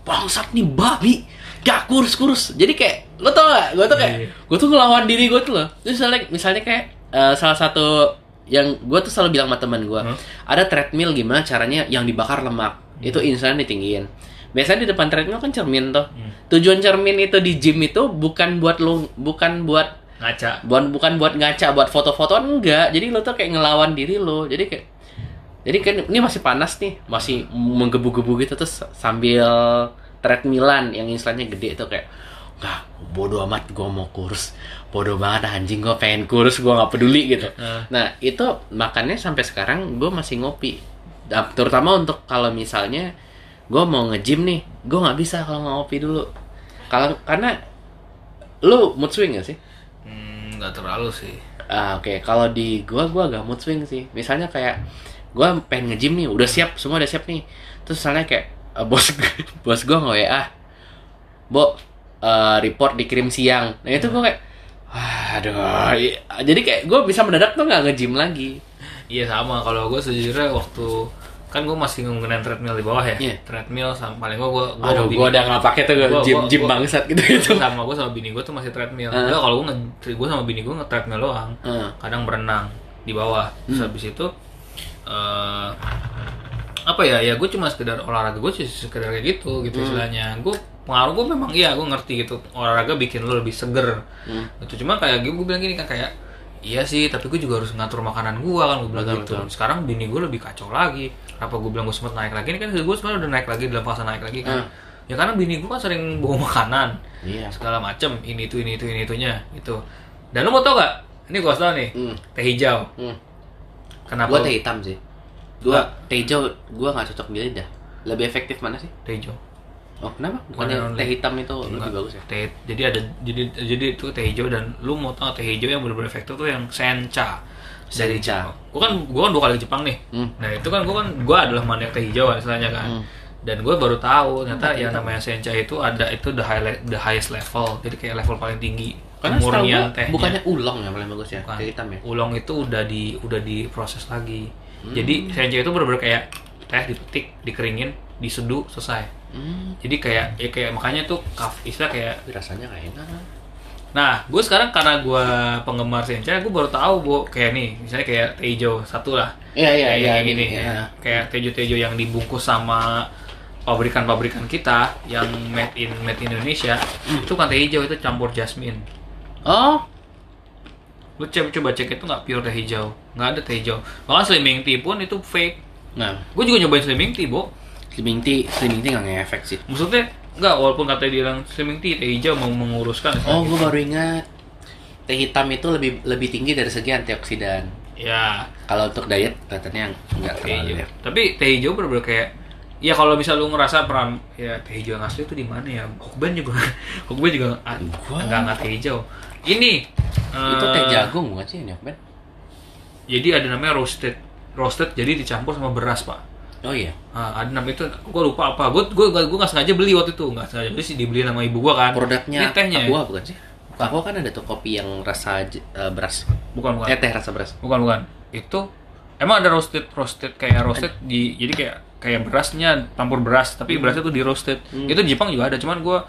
Speaker 2: bangsat nih babi gak kurus-kurus jadi kayak lo tau gak gue tuh kayak
Speaker 1: Iya.
Speaker 2: gue tuh ngelawan diri gue tuh loh terus misalnya misalnya kayak eh, salah satu yang gue tuh selalu bilang sama teman gue
Speaker 1: Hmm.
Speaker 2: ada treadmill gimana caranya yang dibakar lemak itu insulin ditinggiin biasanya di depan treadmill kan cermin tuh
Speaker 1: Hmm.
Speaker 2: tujuan cermin itu di gym itu bukan buat lo bukan buat
Speaker 1: ngaca.
Speaker 2: bukan bukan buat ngaca buat foto-fotoan enggak jadi lo tuh kayak ngelawan diri lo jadi kayak jadi kan ini masih panas nih masih menggebu-gebu gitu terus sambil treadmillan yang istilahnya gede itu kayak nggak bodoh amat gue mau kurus bodoh banget anjing gue pengen kurus gue nggak peduli gitu
Speaker 1: Nah.
Speaker 2: nah itu makannya sampai sekarang gue masih ngopi terutama untuk kalau misalnya gue mau nge-gym nih gue nggak bisa kalau nggak ngopi dulu kalau karena lu mood swing gak sih
Speaker 1: Hmm, nggak terlalu sih.
Speaker 2: Ah, oke. Kalau di gua gua agak mood swing sih. Misalnya kayak gua pengen nge-gym nih, udah siap, semua udah siap nih. Terus misalnya kayak eh, bos bos gua nge WA. Bo, eh, report dikirim siang. Nah, itu gua kayak aduh. Jadi kayak gua bisa mendadak tuh nggak nge-gym lagi.
Speaker 1: Iya sama. Kalau gue sejujurnya waktu kan gue masih menggunakan treadmill di bawah ya.
Speaker 2: Iya.
Speaker 1: Treadmill sama paling gue gue
Speaker 2: Aduh, gua udah nggak pakai tuh
Speaker 1: Gua-
Speaker 2: gym
Speaker 1: gua-
Speaker 2: gym
Speaker 1: gua-
Speaker 2: bangsat gitu gitu.
Speaker 1: sama gue sama bini gue tuh masih treadmill. Enggak kalau gue gue sama bini gue nge treadmill doang.
Speaker 2: Ah.
Speaker 1: Kadang berenang di bawah. Terus
Speaker 2: Hmm.
Speaker 1: habis itu eh apa ya ya gue cuma sekedar olahraga gue sih sekedar kayak gitu gitu
Speaker 2: Hmm.
Speaker 1: istilahnya gue pengaruh gue memang iya gue ngerti gitu olahraga bikin lo lebih seger
Speaker 2: Hmm.
Speaker 1: itu cuma kayak gue bilang gini kan kayak iya sih tapi gue juga harus ngatur makanan gue kan gue bilang
Speaker 2: Betul,
Speaker 1: gitu
Speaker 2: betul.
Speaker 1: sekarang bini gue lebih kacau lagi apa gue bilang gue sempet naik lagi ini kan gue sebenarnya udah naik lagi dalam fase naik lagi kan
Speaker 2: Hmm.
Speaker 1: ya karena bini gue kan sering bawa makanan
Speaker 2: Iya.
Speaker 1: segala macem ini itu ini itu ini itunya gitu dan lo mau tau gak ini gue tau nih
Speaker 2: Hmm.
Speaker 1: teh hijau
Speaker 2: Hmm.
Speaker 1: kenapa lo-
Speaker 2: teh hitam sih. Gua teh hijau gua nggak cocok di lidah. Lebih efektif mana sih?
Speaker 1: teh hijau
Speaker 2: Oh, kenapa?
Speaker 1: Bukannya
Speaker 2: teh hitam itu lebih
Speaker 1: Enggak.
Speaker 2: bagus ya?
Speaker 1: Teh, jadi ada jadi jadi itu teh hijau dan lu mau tau teh hijau yang benar-benar efektif tuh yang sencha dari
Speaker 2: Sencha.
Speaker 1: Jepang. Gua kan gua kan dua kali ke Jepang nih.
Speaker 2: Hmm.
Speaker 1: Nah, itu kan gua kan gua adalah maniak teh hijau kan istilahnya kan.
Speaker 2: Hmm.
Speaker 1: Dan gua baru tahu ternyata
Speaker 2: Teh
Speaker 1: yang namanya sencha itu ada itu the high the highest level. Jadi kayak level paling tinggi
Speaker 2: Karena gua
Speaker 1: tehnya.
Speaker 2: bukannya ulong ya paling bagus ya,
Speaker 1: Bukan.
Speaker 2: teh hitam ya.
Speaker 1: Ulong itu udah di udah diproses lagi.
Speaker 2: Hmm.
Speaker 1: Jadi sencha itu benar-benar kayak teh dipetik, dikeringin, diseduh, selesai.
Speaker 2: Hmm,
Speaker 1: Jadi kayak ya kayak makanya tuh kaf istilah kayak
Speaker 2: rasanya kayak enak.
Speaker 1: Nah, gue sekarang karena gue penggemar sencha, gue baru tahu bu kayak nih, misalnya kayak teh hijau satu lah,
Speaker 2: Iya iya
Speaker 1: kayak
Speaker 2: iya
Speaker 1: gini,
Speaker 2: iya.
Speaker 1: ya. kayak tejo-tejo yang dibungkus sama pabrikan-pabrikan kita yang made in made in Indonesia, itu kan teh hijau itu campur jasmine.
Speaker 2: Oh,
Speaker 1: Lu coba coba cek itu nggak pure teh hijau, nggak ada teh hijau. Bahkan slimming tea pun itu fake.
Speaker 2: nah,
Speaker 1: Gue juga nyobain slimming tea, bu.
Speaker 2: Slimming tea, slimming tea nggak ngefek sih.
Speaker 1: Maksudnya nggak walaupun katanya dia bilang slimming tea teh hijau mau menguruskan.
Speaker 2: Oh, gue baru ingat teh hitam itu lebih lebih tinggi dari segi antioksidan.
Speaker 1: Ya,
Speaker 2: Kalau untuk diet katanya nggak
Speaker 1: teh
Speaker 2: terlalu
Speaker 1: hijau.
Speaker 2: ya.
Speaker 1: Tapi teh hijau bener-bener kayak ya kalau bisa lu ngerasa pernah ya teh hijau yang asli itu di mana ya? Hokben juga Hokben juga enggak enggak teh hijau. Ini
Speaker 2: Itu
Speaker 1: eh,
Speaker 2: teh jagung bukan sih nyok Ben?
Speaker 1: Jadi ada namanya roasted. Roasted jadi dicampur sama beras, Pak.
Speaker 2: Oh iya.
Speaker 1: Ah, ada namanya itu gue lupa apa. Gue gue gue nggak sengaja beli waktu itu, nggak sengaja beli sih dibeli sama ibu gua kan.
Speaker 2: Produknya
Speaker 1: Ini tehnya. ya?
Speaker 2: Aqua bukan sih? Aqua kan ada tuh kopi yang rasa eh, beras.
Speaker 1: Bukan bukan.
Speaker 2: Eh teh rasa beras.
Speaker 1: Bukan bukan. Itu emang ada roasted roasted kayak roasted di jadi kayak kayak berasnya campur beras tapi berasnya tuh di roasted.
Speaker 2: Hmm.
Speaker 1: Itu di Jepang juga ada, cuman gua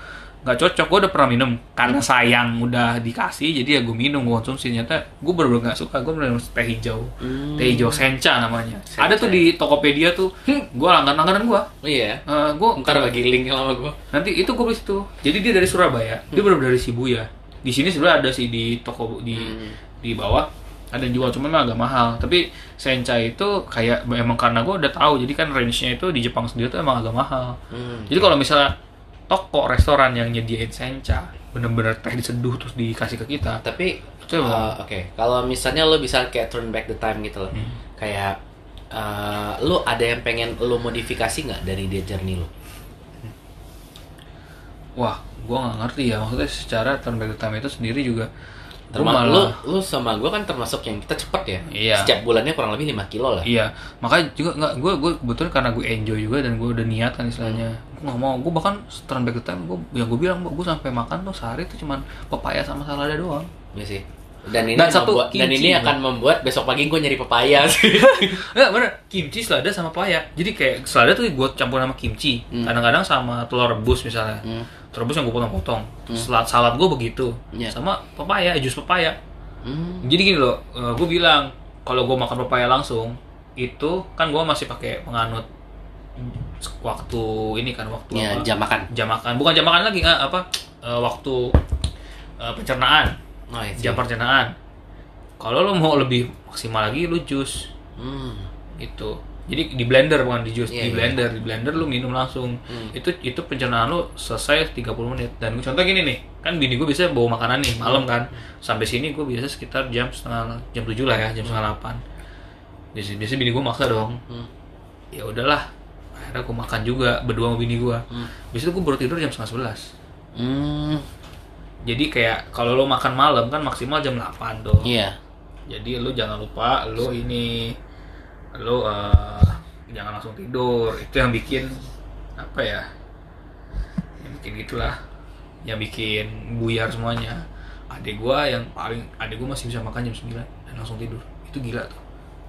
Speaker 1: nggak cocok gue udah pernah minum. Karena sayang udah dikasih jadi ya gue minum gue konsumsi. Ternyata gue bener-bener nggak suka gue minum teh hijau.
Speaker 2: Hmm.
Speaker 1: teh hijau sencha namanya.
Speaker 2: Sencha.
Speaker 1: ada tuh di tokopedia tuh gue langganan langganan gue
Speaker 2: Oh iya.
Speaker 1: uh, gue
Speaker 2: Ntar bagi link sama gue.
Speaker 1: nanti itu gue beli situ. Jadi dia dari Surabaya dia bener dari Shibuya. Di sini sebenarnya ada sih di toko di
Speaker 2: Hmm.
Speaker 1: di bawah. Ada yang jual cuman agak mahal. Tapi sencha itu kayak emang karena gue udah tahu jadi kan range nya itu di Jepang sendiri tuh emang agak mahal.
Speaker 2: Hmm.
Speaker 1: jadi kalau misalnya toko restoran yang nyediain sencha bener-bener teh diseduh terus dikasih ke kita
Speaker 2: Tapi
Speaker 1: Itu
Speaker 2: uh, oke, kalau misalnya lo bisa kayak turn back the time gitu loh.
Speaker 1: Hmm.
Speaker 2: Kayak uh, lo ada yang pengen lo modifikasi nggak dari dia journey lo?
Speaker 1: wah gue nggak ngerti ya maksudnya secara turn back the time itu sendiri juga
Speaker 2: Termasuk lo,
Speaker 1: malah
Speaker 2: lo sama gue kan termasuk yang kita cepet ya.
Speaker 1: Iya.
Speaker 2: Setiap bulannya kurang lebih 5 kilo lah.
Speaker 1: Iya, makanya juga nggak gue gue kebetulan karena gue enjoy juga dan gue udah niat kan istilahnya. Nggak mau, gue bahkan turn back the time gue yang gue bilang gue sampai makan tuh sehari tuh cuman pepaya sama salada doang.
Speaker 2: Iya sih. Dan ini
Speaker 1: Dan satu
Speaker 2: membuat, dan
Speaker 1: kimchi,
Speaker 2: ini
Speaker 1: bro.
Speaker 2: akan membuat besok pagi gue nyari pepaya sih.
Speaker 1: Enggak bener, kimchi selada sama pepaya. Jadi kayak selada tuh gue campur sama kimchi.
Speaker 2: Hmm.
Speaker 1: Kadang-kadang sama telur rebus misalnya.
Speaker 2: Hmm.
Speaker 1: Telur rebus yang gue potong-potong. Salad salad gue begitu.
Speaker 2: Iya.
Speaker 1: Sama pepaya, jus pepaya.
Speaker 2: Hmm.
Speaker 1: Jadi gini loh, gue bilang kalau gue makan pepaya langsung itu kan gue masih pakai penganut waktu ini kan waktu
Speaker 2: Ya,
Speaker 1: apa?
Speaker 2: jam makan.
Speaker 1: jam makan. Bukan jam makan lagi nggak apa? Eh, waktu eh, pencernaan.
Speaker 2: Oh, iya
Speaker 1: jam pencernaan. Kalau lo mau lebih maksimal lagi lu jus.
Speaker 2: Hmm.
Speaker 1: gitu. Jadi di blender bukan di jus.
Speaker 2: Iya,
Speaker 1: di
Speaker 2: iya.
Speaker 1: blender di blender lu minum langsung.
Speaker 2: Hmm.
Speaker 1: itu itu pencernaan lu selesai 30 menit. Dan contoh gini nih kan bini gue biasanya bawa makanan nih malam kan. Sampai sini gue biasa sekitar jam setengah jam 7 lah ya jam setengah delapan. Biasanya, biasanya bini gue maksa dong.
Speaker 2: Hmm.
Speaker 1: ya udahlah akhirnya gue makan juga berdua sama bini gue
Speaker 2: Hmm.
Speaker 1: biasanya gue baru tidur jam setengah sebelas.
Speaker 2: Hmm.
Speaker 1: jadi kayak kalau lo makan malam kan maksimal jam 8 dong.
Speaker 2: Iya.
Speaker 1: jadi lu jangan lupa lu ini lu eh, jangan langsung tidur. Itu yang bikin apa ya yang bikin gitulah. Yang bikin buyar semuanya. Adik gua yang paling adik gua masih bisa makan jam 9 dan langsung tidur. Itu gila tuh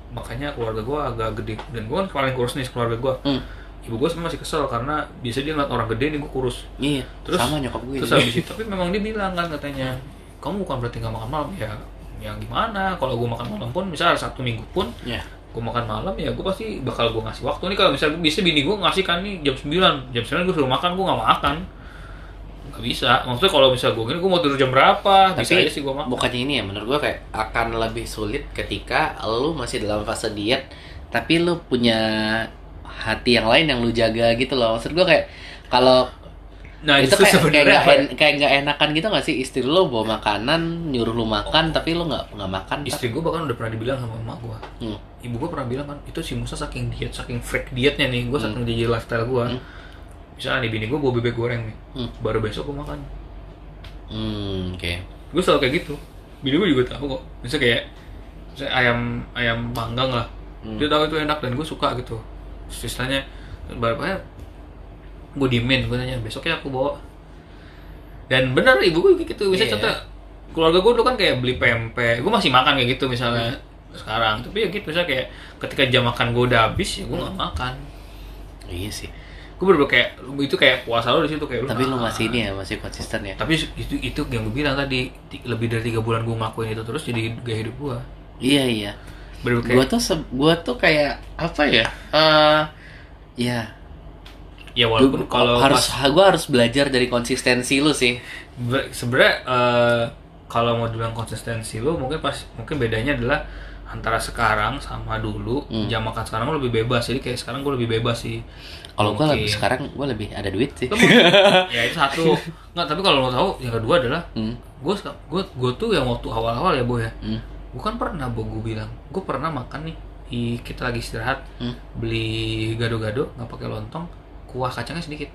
Speaker 1: makanya keluarga gua agak gede dan gua kan paling kurus nih keluarga gua
Speaker 2: Hmm.
Speaker 1: ibu gua sebenarnya masih kesel karena biasa dia ngeliat orang gede nih gua kurus
Speaker 2: Iya.
Speaker 1: Terus-
Speaker 2: sama nyokap gue.
Speaker 1: Terus habis itu, tapi memang dia bilang kan katanya, kamu bukan berarti nggak makan malam ya, yang gimana? Kalau gue makan malam pun, misalnya satu minggu pun,
Speaker 2: Iya.
Speaker 1: gue makan malam ya gue pasti bakal gue ngasih waktu nih kalau misalnya bisa bini gue ngasih kan nih jam 9 jam 9 gue suruh makan gue nggak makan nggak bisa maksudnya kalau misalnya gue gini gue mau tidur jam berapa bisa
Speaker 2: Tapi
Speaker 1: aja sih gue makan
Speaker 2: bukannya ini ya menurut gua kayak akan lebih sulit ketika lu masih dalam fase diet tapi lu punya hati yang lain yang lu jaga gitu loh. Maksud gua kayak kalau
Speaker 1: nah
Speaker 2: itu kayak kayak
Speaker 1: ya?
Speaker 2: en- kayak nggak enakan gitu gak sih istri lu bawa makanan nyuruh lu makan tapi lu nggak nggak makan
Speaker 1: istri gue bahkan udah pernah dibilang sama emak gue
Speaker 2: Hmm.
Speaker 1: ibu gue pernah bilang kan itu si Musa saking diet saking freak dietnya nih gue
Speaker 2: Hmm.
Speaker 1: saking jadi lifestyle gue
Speaker 2: Hmm.
Speaker 1: Misalnya nih bini gue bawa bebek goreng nih.
Speaker 2: Hmm.
Speaker 1: baru besok gue makan.
Speaker 2: Hmm, oke.
Speaker 1: gue selalu kayak gitu. Bini gue juga tahu kok. Misalnya kayak misalnya ayam ayam panggang lah.
Speaker 2: Hmm.
Speaker 1: dia tahu itu enak dan gue suka gitu. Terus istilahnya berapa gue diemin. Gue tanya besoknya aku bawa. Dan bener ibu gue kayak gitu. Misalnya
Speaker 2: Iya.
Speaker 1: contoh keluarga gue dulu kan kayak beli pempek. Gue masih makan kayak gitu misalnya sekarang. Tapi ya gitu misalnya kayak ketika jam makan gue udah habis ya gue nggak makan.
Speaker 2: Iya sih.
Speaker 1: Gue bener kayak itu kayak puasa lo di situ kayak
Speaker 2: Tapi lu
Speaker 1: nahan.
Speaker 2: masih ini ya, masih konsisten ya.
Speaker 1: tapi itu itu yang gue bilang tadi lebih dari tiga bulan gue ngelakuin itu terus jadi gaya hidup gue
Speaker 2: Iya iya.
Speaker 1: bener kayak
Speaker 2: tuh se- gua tuh kayak apa ya? Eh ya
Speaker 1: ya walaupun kalau
Speaker 2: harus gua harus belajar dari konsistensi lu sih.
Speaker 1: Sebenarnya eh, kalau mau dibilang konsistensi lo mungkin pas mungkin bedanya adalah antara sekarang sama dulu
Speaker 2: Hmm.
Speaker 1: jam makan sekarang lo lebih bebas jadi kayak sekarang gue lebih bebas sih
Speaker 2: Kalau gua
Speaker 1: Mungkin.
Speaker 2: lebih sekarang gua lebih ada duit sih.
Speaker 1: Ya itu satu nggak tapi kalau lo tahu yang kedua adalah
Speaker 2: Hmm.
Speaker 1: gue gue gue tuh yang waktu awal-awal ya boy ya
Speaker 2: Hmm.
Speaker 1: gue kan pernah bo gue bilang gue pernah makan nih di kita lagi istirahat
Speaker 2: Hmm.
Speaker 1: beli gado-gado nggak pakai lontong kuah kacangnya sedikit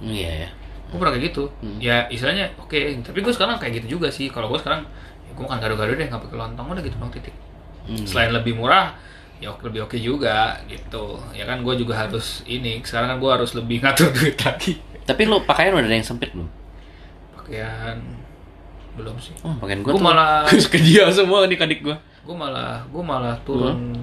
Speaker 2: Iya ya.
Speaker 1: gue pernah kayak gitu
Speaker 2: Hmm.
Speaker 1: ya istilahnya oke tapi gue sekarang kayak gitu juga sih kalau gue sekarang ya gue makan gado-gado deh nggak pakai lontong udah gitu dong titik
Speaker 2: Hmm.
Speaker 1: selain lebih murah ya lebih oke juga gitu ya kan gue juga harus ini sekarang kan gue harus lebih ngatur duit lagi
Speaker 2: Tapi lu pakaian udah ada yang sempit belum?
Speaker 1: pakaian belum sih
Speaker 2: Oh, pakaian
Speaker 1: gue
Speaker 2: gua
Speaker 1: malah
Speaker 2: ke dia semua nih adik gua.
Speaker 1: gue malah gue malah turun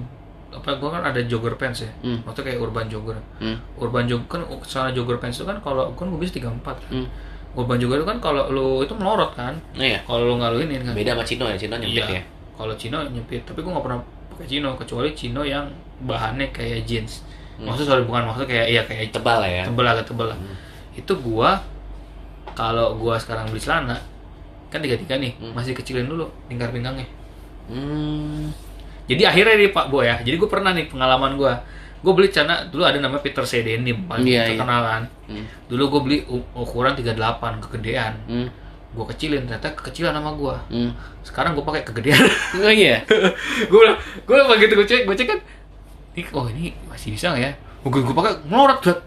Speaker 1: apa gue kan ada jogger pants ya
Speaker 2: Hmm.
Speaker 1: maksudnya kayak urban jogger
Speaker 2: Hmm.
Speaker 1: urban jogger kan celana jogger pants itu kan kalau kan gue bisa 34 kan
Speaker 2: Hmm.
Speaker 1: urban jogger itu kan kalau lu itu melorot kan
Speaker 2: Iya.
Speaker 1: kalau lu nggak lu ini kan
Speaker 2: Beda sama Cino ya, Cino nyempit
Speaker 1: Iya.
Speaker 2: ya.
Speaker 1: Kalau Cino nyempit, tapi gue nggak pernah pakai kecuali Cino yang bahannya kayak jeans. Maksudnya sorry bukan maksudnya kayak iya kayak
Speaker 2: Tebal lah ya.
Speaker 1: tebel agak tebel lah. Itu gua kalau gua sekarang beli celana kan tiga tiga nih masih kecilin dulu lingkar pinggangnya.
Speaker 2: Hmm.
Speaker 1: Jadi akhirnya nih Pak Bo ya. Jadi gue pernah nih pengalaman gua. Gue beli celana dulu ada namanya Peter C. Denim paling
Speaker 2: Iya,
Speaker 1: terkenal kan.
Speaker 2: Hmm.
Speaker 1: Dulu gue beli ukuran 38 kegedean.
Speaker 2: Hmm.
Speaker 1: Gue kecilin ternyata kekecilan sama gua.
Speaker 2: Hmm.
Speaker 1: Sekarang gue pakai kegedean.
Speaker 2: Oh iya.
Speaker 1: gue bilang gue begitu gue cek gue cek kan ini oh ini masih bisa nggak ya gue gue pakai melorot berat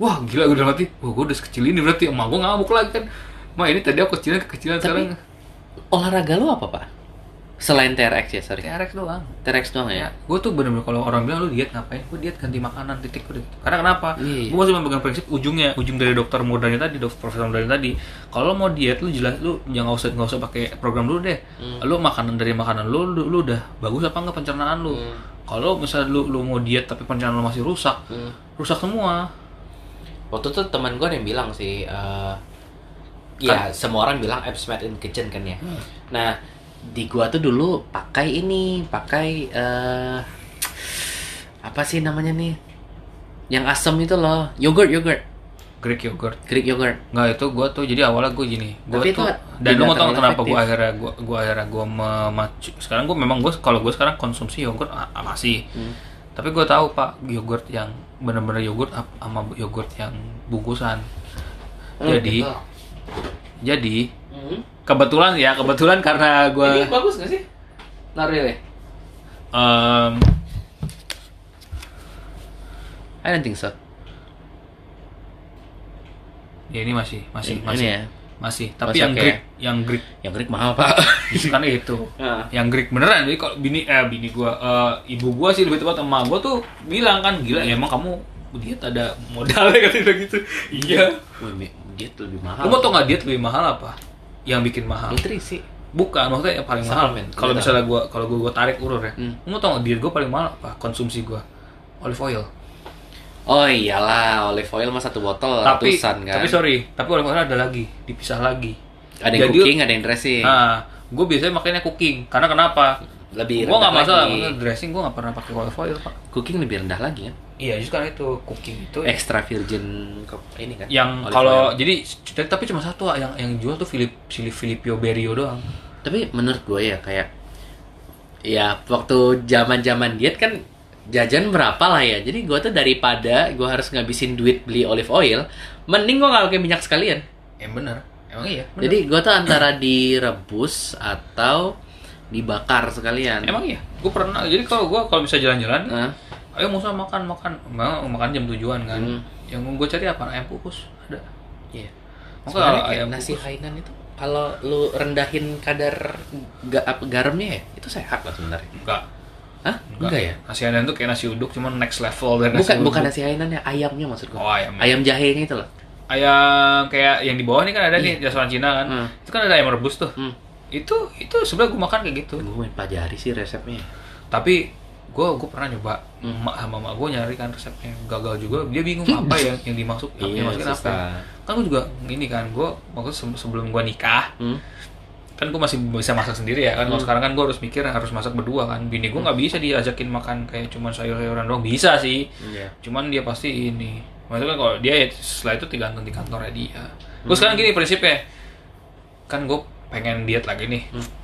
Speaker 1: wah gila gue udah mati wah gue udah sekecil ini berarti emak gue ngamuk lagi kan Ma ini tadi aku kecilan kekecilan
Speaker 2: Tapi-
Speaker 1: sekarang
Speaker 2: Olahraga lu apa, Pak? Selain TRX ya, sorry.
Speaker 1: TRX doang
Speaker 2: TRX doang ya.
Speaker 1: ya gue tuh bener-bener kalau orang bilang lu diet ngapain gue diet ganti makanan titik udah gitu. karena kenapa
Speaker 2: Iya.
Speaker 1: gue masih memegang prinsip ujungnya ujung dari dokter mudanya tadi dokter profesor mudanya tadi kalau mau diet lu jelas lu jangan usah nggak usah pakai program dulu deh lu makanan dari makanan lu, lu lu udah bagus apa enggak pencernaan lu kalau misalnya lu lu mau diet tapi pencernaan lu masih rusak
Speaker 2: Hmm.
Speaker 1: rusak semua
Speaker 2: Waktu itu teman gue yang bilang sih, eh ya semua orang bilang apps made in kitchen kan ya. Nah di gua tuh dulu pakai ini, pakai eh apa sih namanya nih? Yang asam itu loh, yogurt yogurt,
Speaker 1: Greek yogurt
Speaker 2: Greek yogurt.
Speaker 1: Nggak itu gue tuh jadi awalnya gue gini gue
Speaker 2: Tapi
Speaker 1: tuh
Speaker 2: itu
Speaker 1: dan lu mau tau kenapa gue
Speaker 2: efektif.
Speaker 1: akhirnya gue gue akhirnya gue memacu sekarang gue memang gue kalau gue sekarang konsumsi yogurt ah, ah, masih
Speaker 2: Hmm.
Speaker 1: tapi gue tahu pak yogurt yang bener-bener yogurt sama yogurt yang bungkusan jadi
Speaker 2: gitu.
Speaker 1: jadi
Speaker 2: Hmm.
Speaker 1: kebetulan ya kebetulan karena gue
Speaker 2: Ini bagus gak sih? Not really.
Speaker 1: em,
Speaker 2: I don't think so.
Speaker 1: ya ini masih masih
Speaker 2: Ini
Speaker 1: masih
Speaker 2: ya.
Speaker 1: masih tapi
Speaker 2: Masih
Speaker 1: yang
Speaker 2: oke
Speaker 1: Greek
Speaker 2: ya?
Speaker 1: yang Greek
Speaker 2: Yang Greek mahal pak.
Speaker 1: kan itu
Speaker 2: Ah.
Speaker 1: yang Greek beneran jadi kalau bini eh bini gua eh, ibu gua sih lebih tepat emak gua tuh bilang kan gila ya emang kamu diet ada modalnya kan gitu iya
Speaker 2: tuh lebih mahal.
Speaker 1: lu mau tau nggak diet lebih mahal apa yang bikin mahal
Speaker 2: Nutrisi.
Speaker 1: bukan maksudnya yang paling mahal
Speaker 2: Suplemen.
Speaker 1: kalau
Speaker 2: Nggak
Speaker 1: misalnya gua kalau gua tarik urur ya
Speaker 2: Hmm.
Speaker 1: mau tau nggak diet gua paling mahal apa konsumsi gua olive oil
Speaker 2: Oh iyalah, olive oil mah satu botol
Speaker 1: tapi
Speaker 2: ratusan kan.
Speaker 1: tapi sorry tapi olive oil ada lagi dipisah lagi
Speaker 2: ada yang
Speaker 1: Jadi-
Speaker 2: cooking, ada yang dressing.
Speaker 1: nah gue biasanya makanya cooking karena kenapa
Speaker 2: lebih
Speaker 1: gua nggak masalah maksudnya dressing gua nggak pernah pakai olive oil pak
Speaker 2: Cooking lebih rendah lagi kan.
Speaker 1: Iya, justru karena itu cooking itu
Speaker 2: Extra virgin ini kan.
Speaker 1: yang kalau jadi tapi cuma satu ah, yang yang jual tuh Philip Filipio Berio doang.
Speaker 2: Tapi menurut gue ya kayak ya waktu zaman-zaman diet kan jajan berapa lah ya. Jadi gue tuh daripada gue harus ngabisin duit beli olive oil, mending gue nggak pakai minyak sekalian.
Speaker 1: Yang bener. Emang iya. Bener.
Speaker 2: Jadi gue tuh antara direbus atau dibakar sekalian.
Speaker 1: emang iya. Gue pernah. Jadi kalau gue kalau bisa jalan-jalan? Ayo musa makan makan Memang makan jam tujuan kan.
Speaker 2: Hmm.
Speaker 1: Yang gue cari apa? Ayam kukus ada.
Speaker 2: Iya.
Speaker 1: Maka
Speaker 2: Sebenarnya
Speaker 1: kalau
Speaker 2: kayak
Speaker 1: ayam
Speaker 2: nasi
Speaker 1: kukus-
Speaker 2: Hainan itu kalau lu rendahin kadar ga, apa, garamnya ya, itu sehat lah sebenarnya.
Speaker 1: Enggak.
Speaker 2: Hah? Enggak, ya?
Speaker 1: Nasi Hainan tuh kayak nasi uduk, cuman next level dari nasi
Speaker 2: Bukan
Speaker 1: uduk.
Speaker 2: bukan nasi Hainan ya, ayamnya maksud gua.
Speaker 1: Oh, ayam.
Speaker 2: Ayam jahenya itu loh.
Speaker 1: Ayam kayak yang di bawah nih kan ada nih restoran Cina kan.
Speaker 2: Hmm.
Speaker 1: Itu kan ada ayam rebus tuh.
Speaker 2: Hmm.
Speaker 1: Itu itu sebenarnya gue makan kayak gitu.
Speaker 2: Gue main pelajari sih resepnya.
Speaker 1: tapi gue gue pernah nyoba emak sama emak gue nyari kan resepnya. Gagal juga. Dia bingung apa yang yang dimaksud apa yang dimasukin apa. kan gue juga ini kan gue waktu se- sebelum gue nikah
Speaker 2: Hmm.
Speaker 1: kan gue masih bisa masak sendiri ya kan. Kalau sekarang kan gue harus mikir harus masak berdua kan. Bini gue nggak bisa diajakin makan kayak cuman sayur-sayuran doang. Bisa sih.
Speaker 2: Iya.
Speaker 1: cuman dia pasti ini. Maksudnya kan kalau dia ya setelah itu tergantung di kantornya dia. Gue sekarang gini prinsipnya. Kan gue pengen diet lagi nih.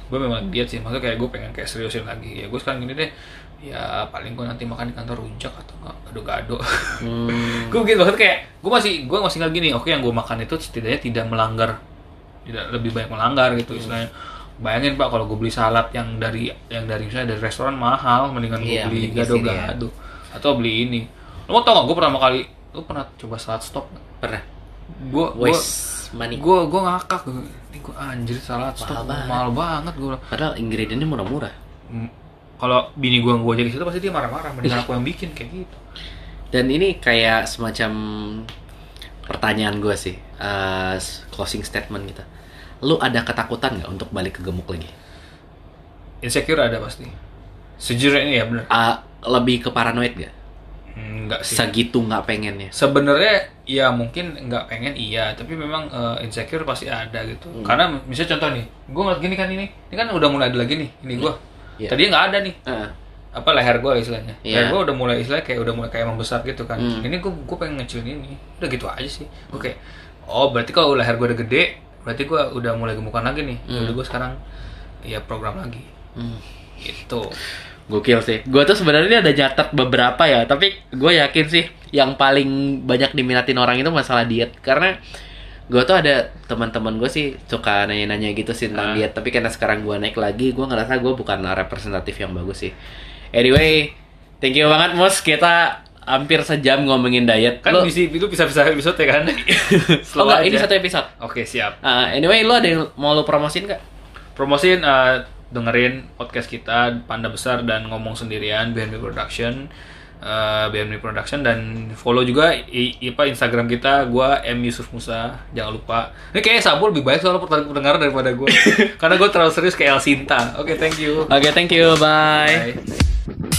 Speaker 1: Gue memang diet sih. Maksudnya kayak gue pengen kayak seriusin lagi. Ya gue sekarang gini deh ya paling gue nanti makan di kantor rujak atau enggak gado-gado
Speaker 2: Hmm.
Speaker 1: gue gitu maksudnya kayak gue masih gue masih nggak gini oke yang gue makan itu setidaknya tidak melanggar tidak lebih banyak melanggar gitu istilahnya bayangin pak kalau gue beli salad yang dari yang dari misalnya dari restoran mahal mendingan gue
Speaker 2: Iya,
Speaker 1: beli
Speaker 2: sini
Speaker 1: gado-gado atau beli ini lo mau tau gak gue pertama kali lo pernah coba salad stop nggak?
Speaker 2: Pernah.
Speaker 1: gue gue
Speaker 2: money.
Speaker 1: gue gue ngakak ini gue anjir salad stop
Speaker 2: Mahal banget.
Speaker 1: mahal banget gue
Speaker 2: Padahal ingredientnya murah-murah.
Speaker 1: Kalau bini gue gue jadi situ pasti dia marah-marah mendingan aku yang bikin kayak gitu
Speaker 2: Dan ini kayak semacam pertanyaan gue sih, eh, closing statement kita. Lu ada ketakutan nggak untuk balik ke gemuk lagi?
Speaker 1: insecure ada pasti sejujurnya ini ya bener
Speaker 2: Ah, lebih ke paranoid gak?
Speaker 1: Enggak sih.
Speaker 2: Segitu nggak pengennya.
Speaker 1: Sebenarnya ya mungkin nggak pengen iya, tapi memang eh, insecure pasti ada gitu.
Speaker 2: Hmm.
Speaker 1: Karena misalnya contoh nih, gue ngeliat gini kan ini, ini kan udah mulai ada lagi nih, ini gue.
Speaker 2: Iya.
Speaker 1: Tadinya nggak ada nih,
Speaker 2: Heeh.
Speaker 1: apa leher gue istilahnya.
Speaker 2: Iya.
Speaker 1: Leher gue udah mulai istilahnya kayak udah mulai kayak membesar gitu kan.
Speaker 2: Hmm.
Speaker 1: Ini gue gue pengen ngecilin ini, udah gitu aja sih. Gue kayak, oh berarti kalau leher gue udah gede, berarti gue udah mulai gemukan lagi nih.
Speaker 2: Hmm.
Speaker 1: Udah gue sekarang ya program lagi.
Speaker 2: Hmm.
Speaker 1: Gitu.
Speaker 2: Gokil sih. Gue tuh sebenarnya ada nyatet beberapa ya, tapi gue yakin sih yang paling banyak diminatin orang itu masalah diet karena gue tuh ada teman-teman gue sih suka nanya-nanya gitu sih tentang
Speaker 1: Ah.
Speaker 2: diet tapi karena sekarang gue naik lagi gue ngerasa gue bukan representatif yang bagus sih. Anyway thank you banget mus kita hampir sejam ngomongin diet.
Speaker 1: Kan
Speaker 2: Lo-
Speaker 1: bisa itu bisa bisa episode ya kan?
Speaker 2: oh enggak ini satu episode.
Speaker 1: Oke siap.
Speaker 2: Ah, anyway lo ada yang mau lo promosin gak
Speaker 1: promosiin eh, dengerin podcast kita Panda Besar dan ngomong sendirian BNB Production eh BNB Production dan follow juga i, i- apa Instagram kita gua M Yusuf Musa. Jangan lupa. Ini kayaknya Sabu lebih baik soal pendengar daripada gue karena gue terlalu serius kayak El Sinta oke thank you.
Speaker 2: Oke thank you. Bye.
Speaker 1: Bye.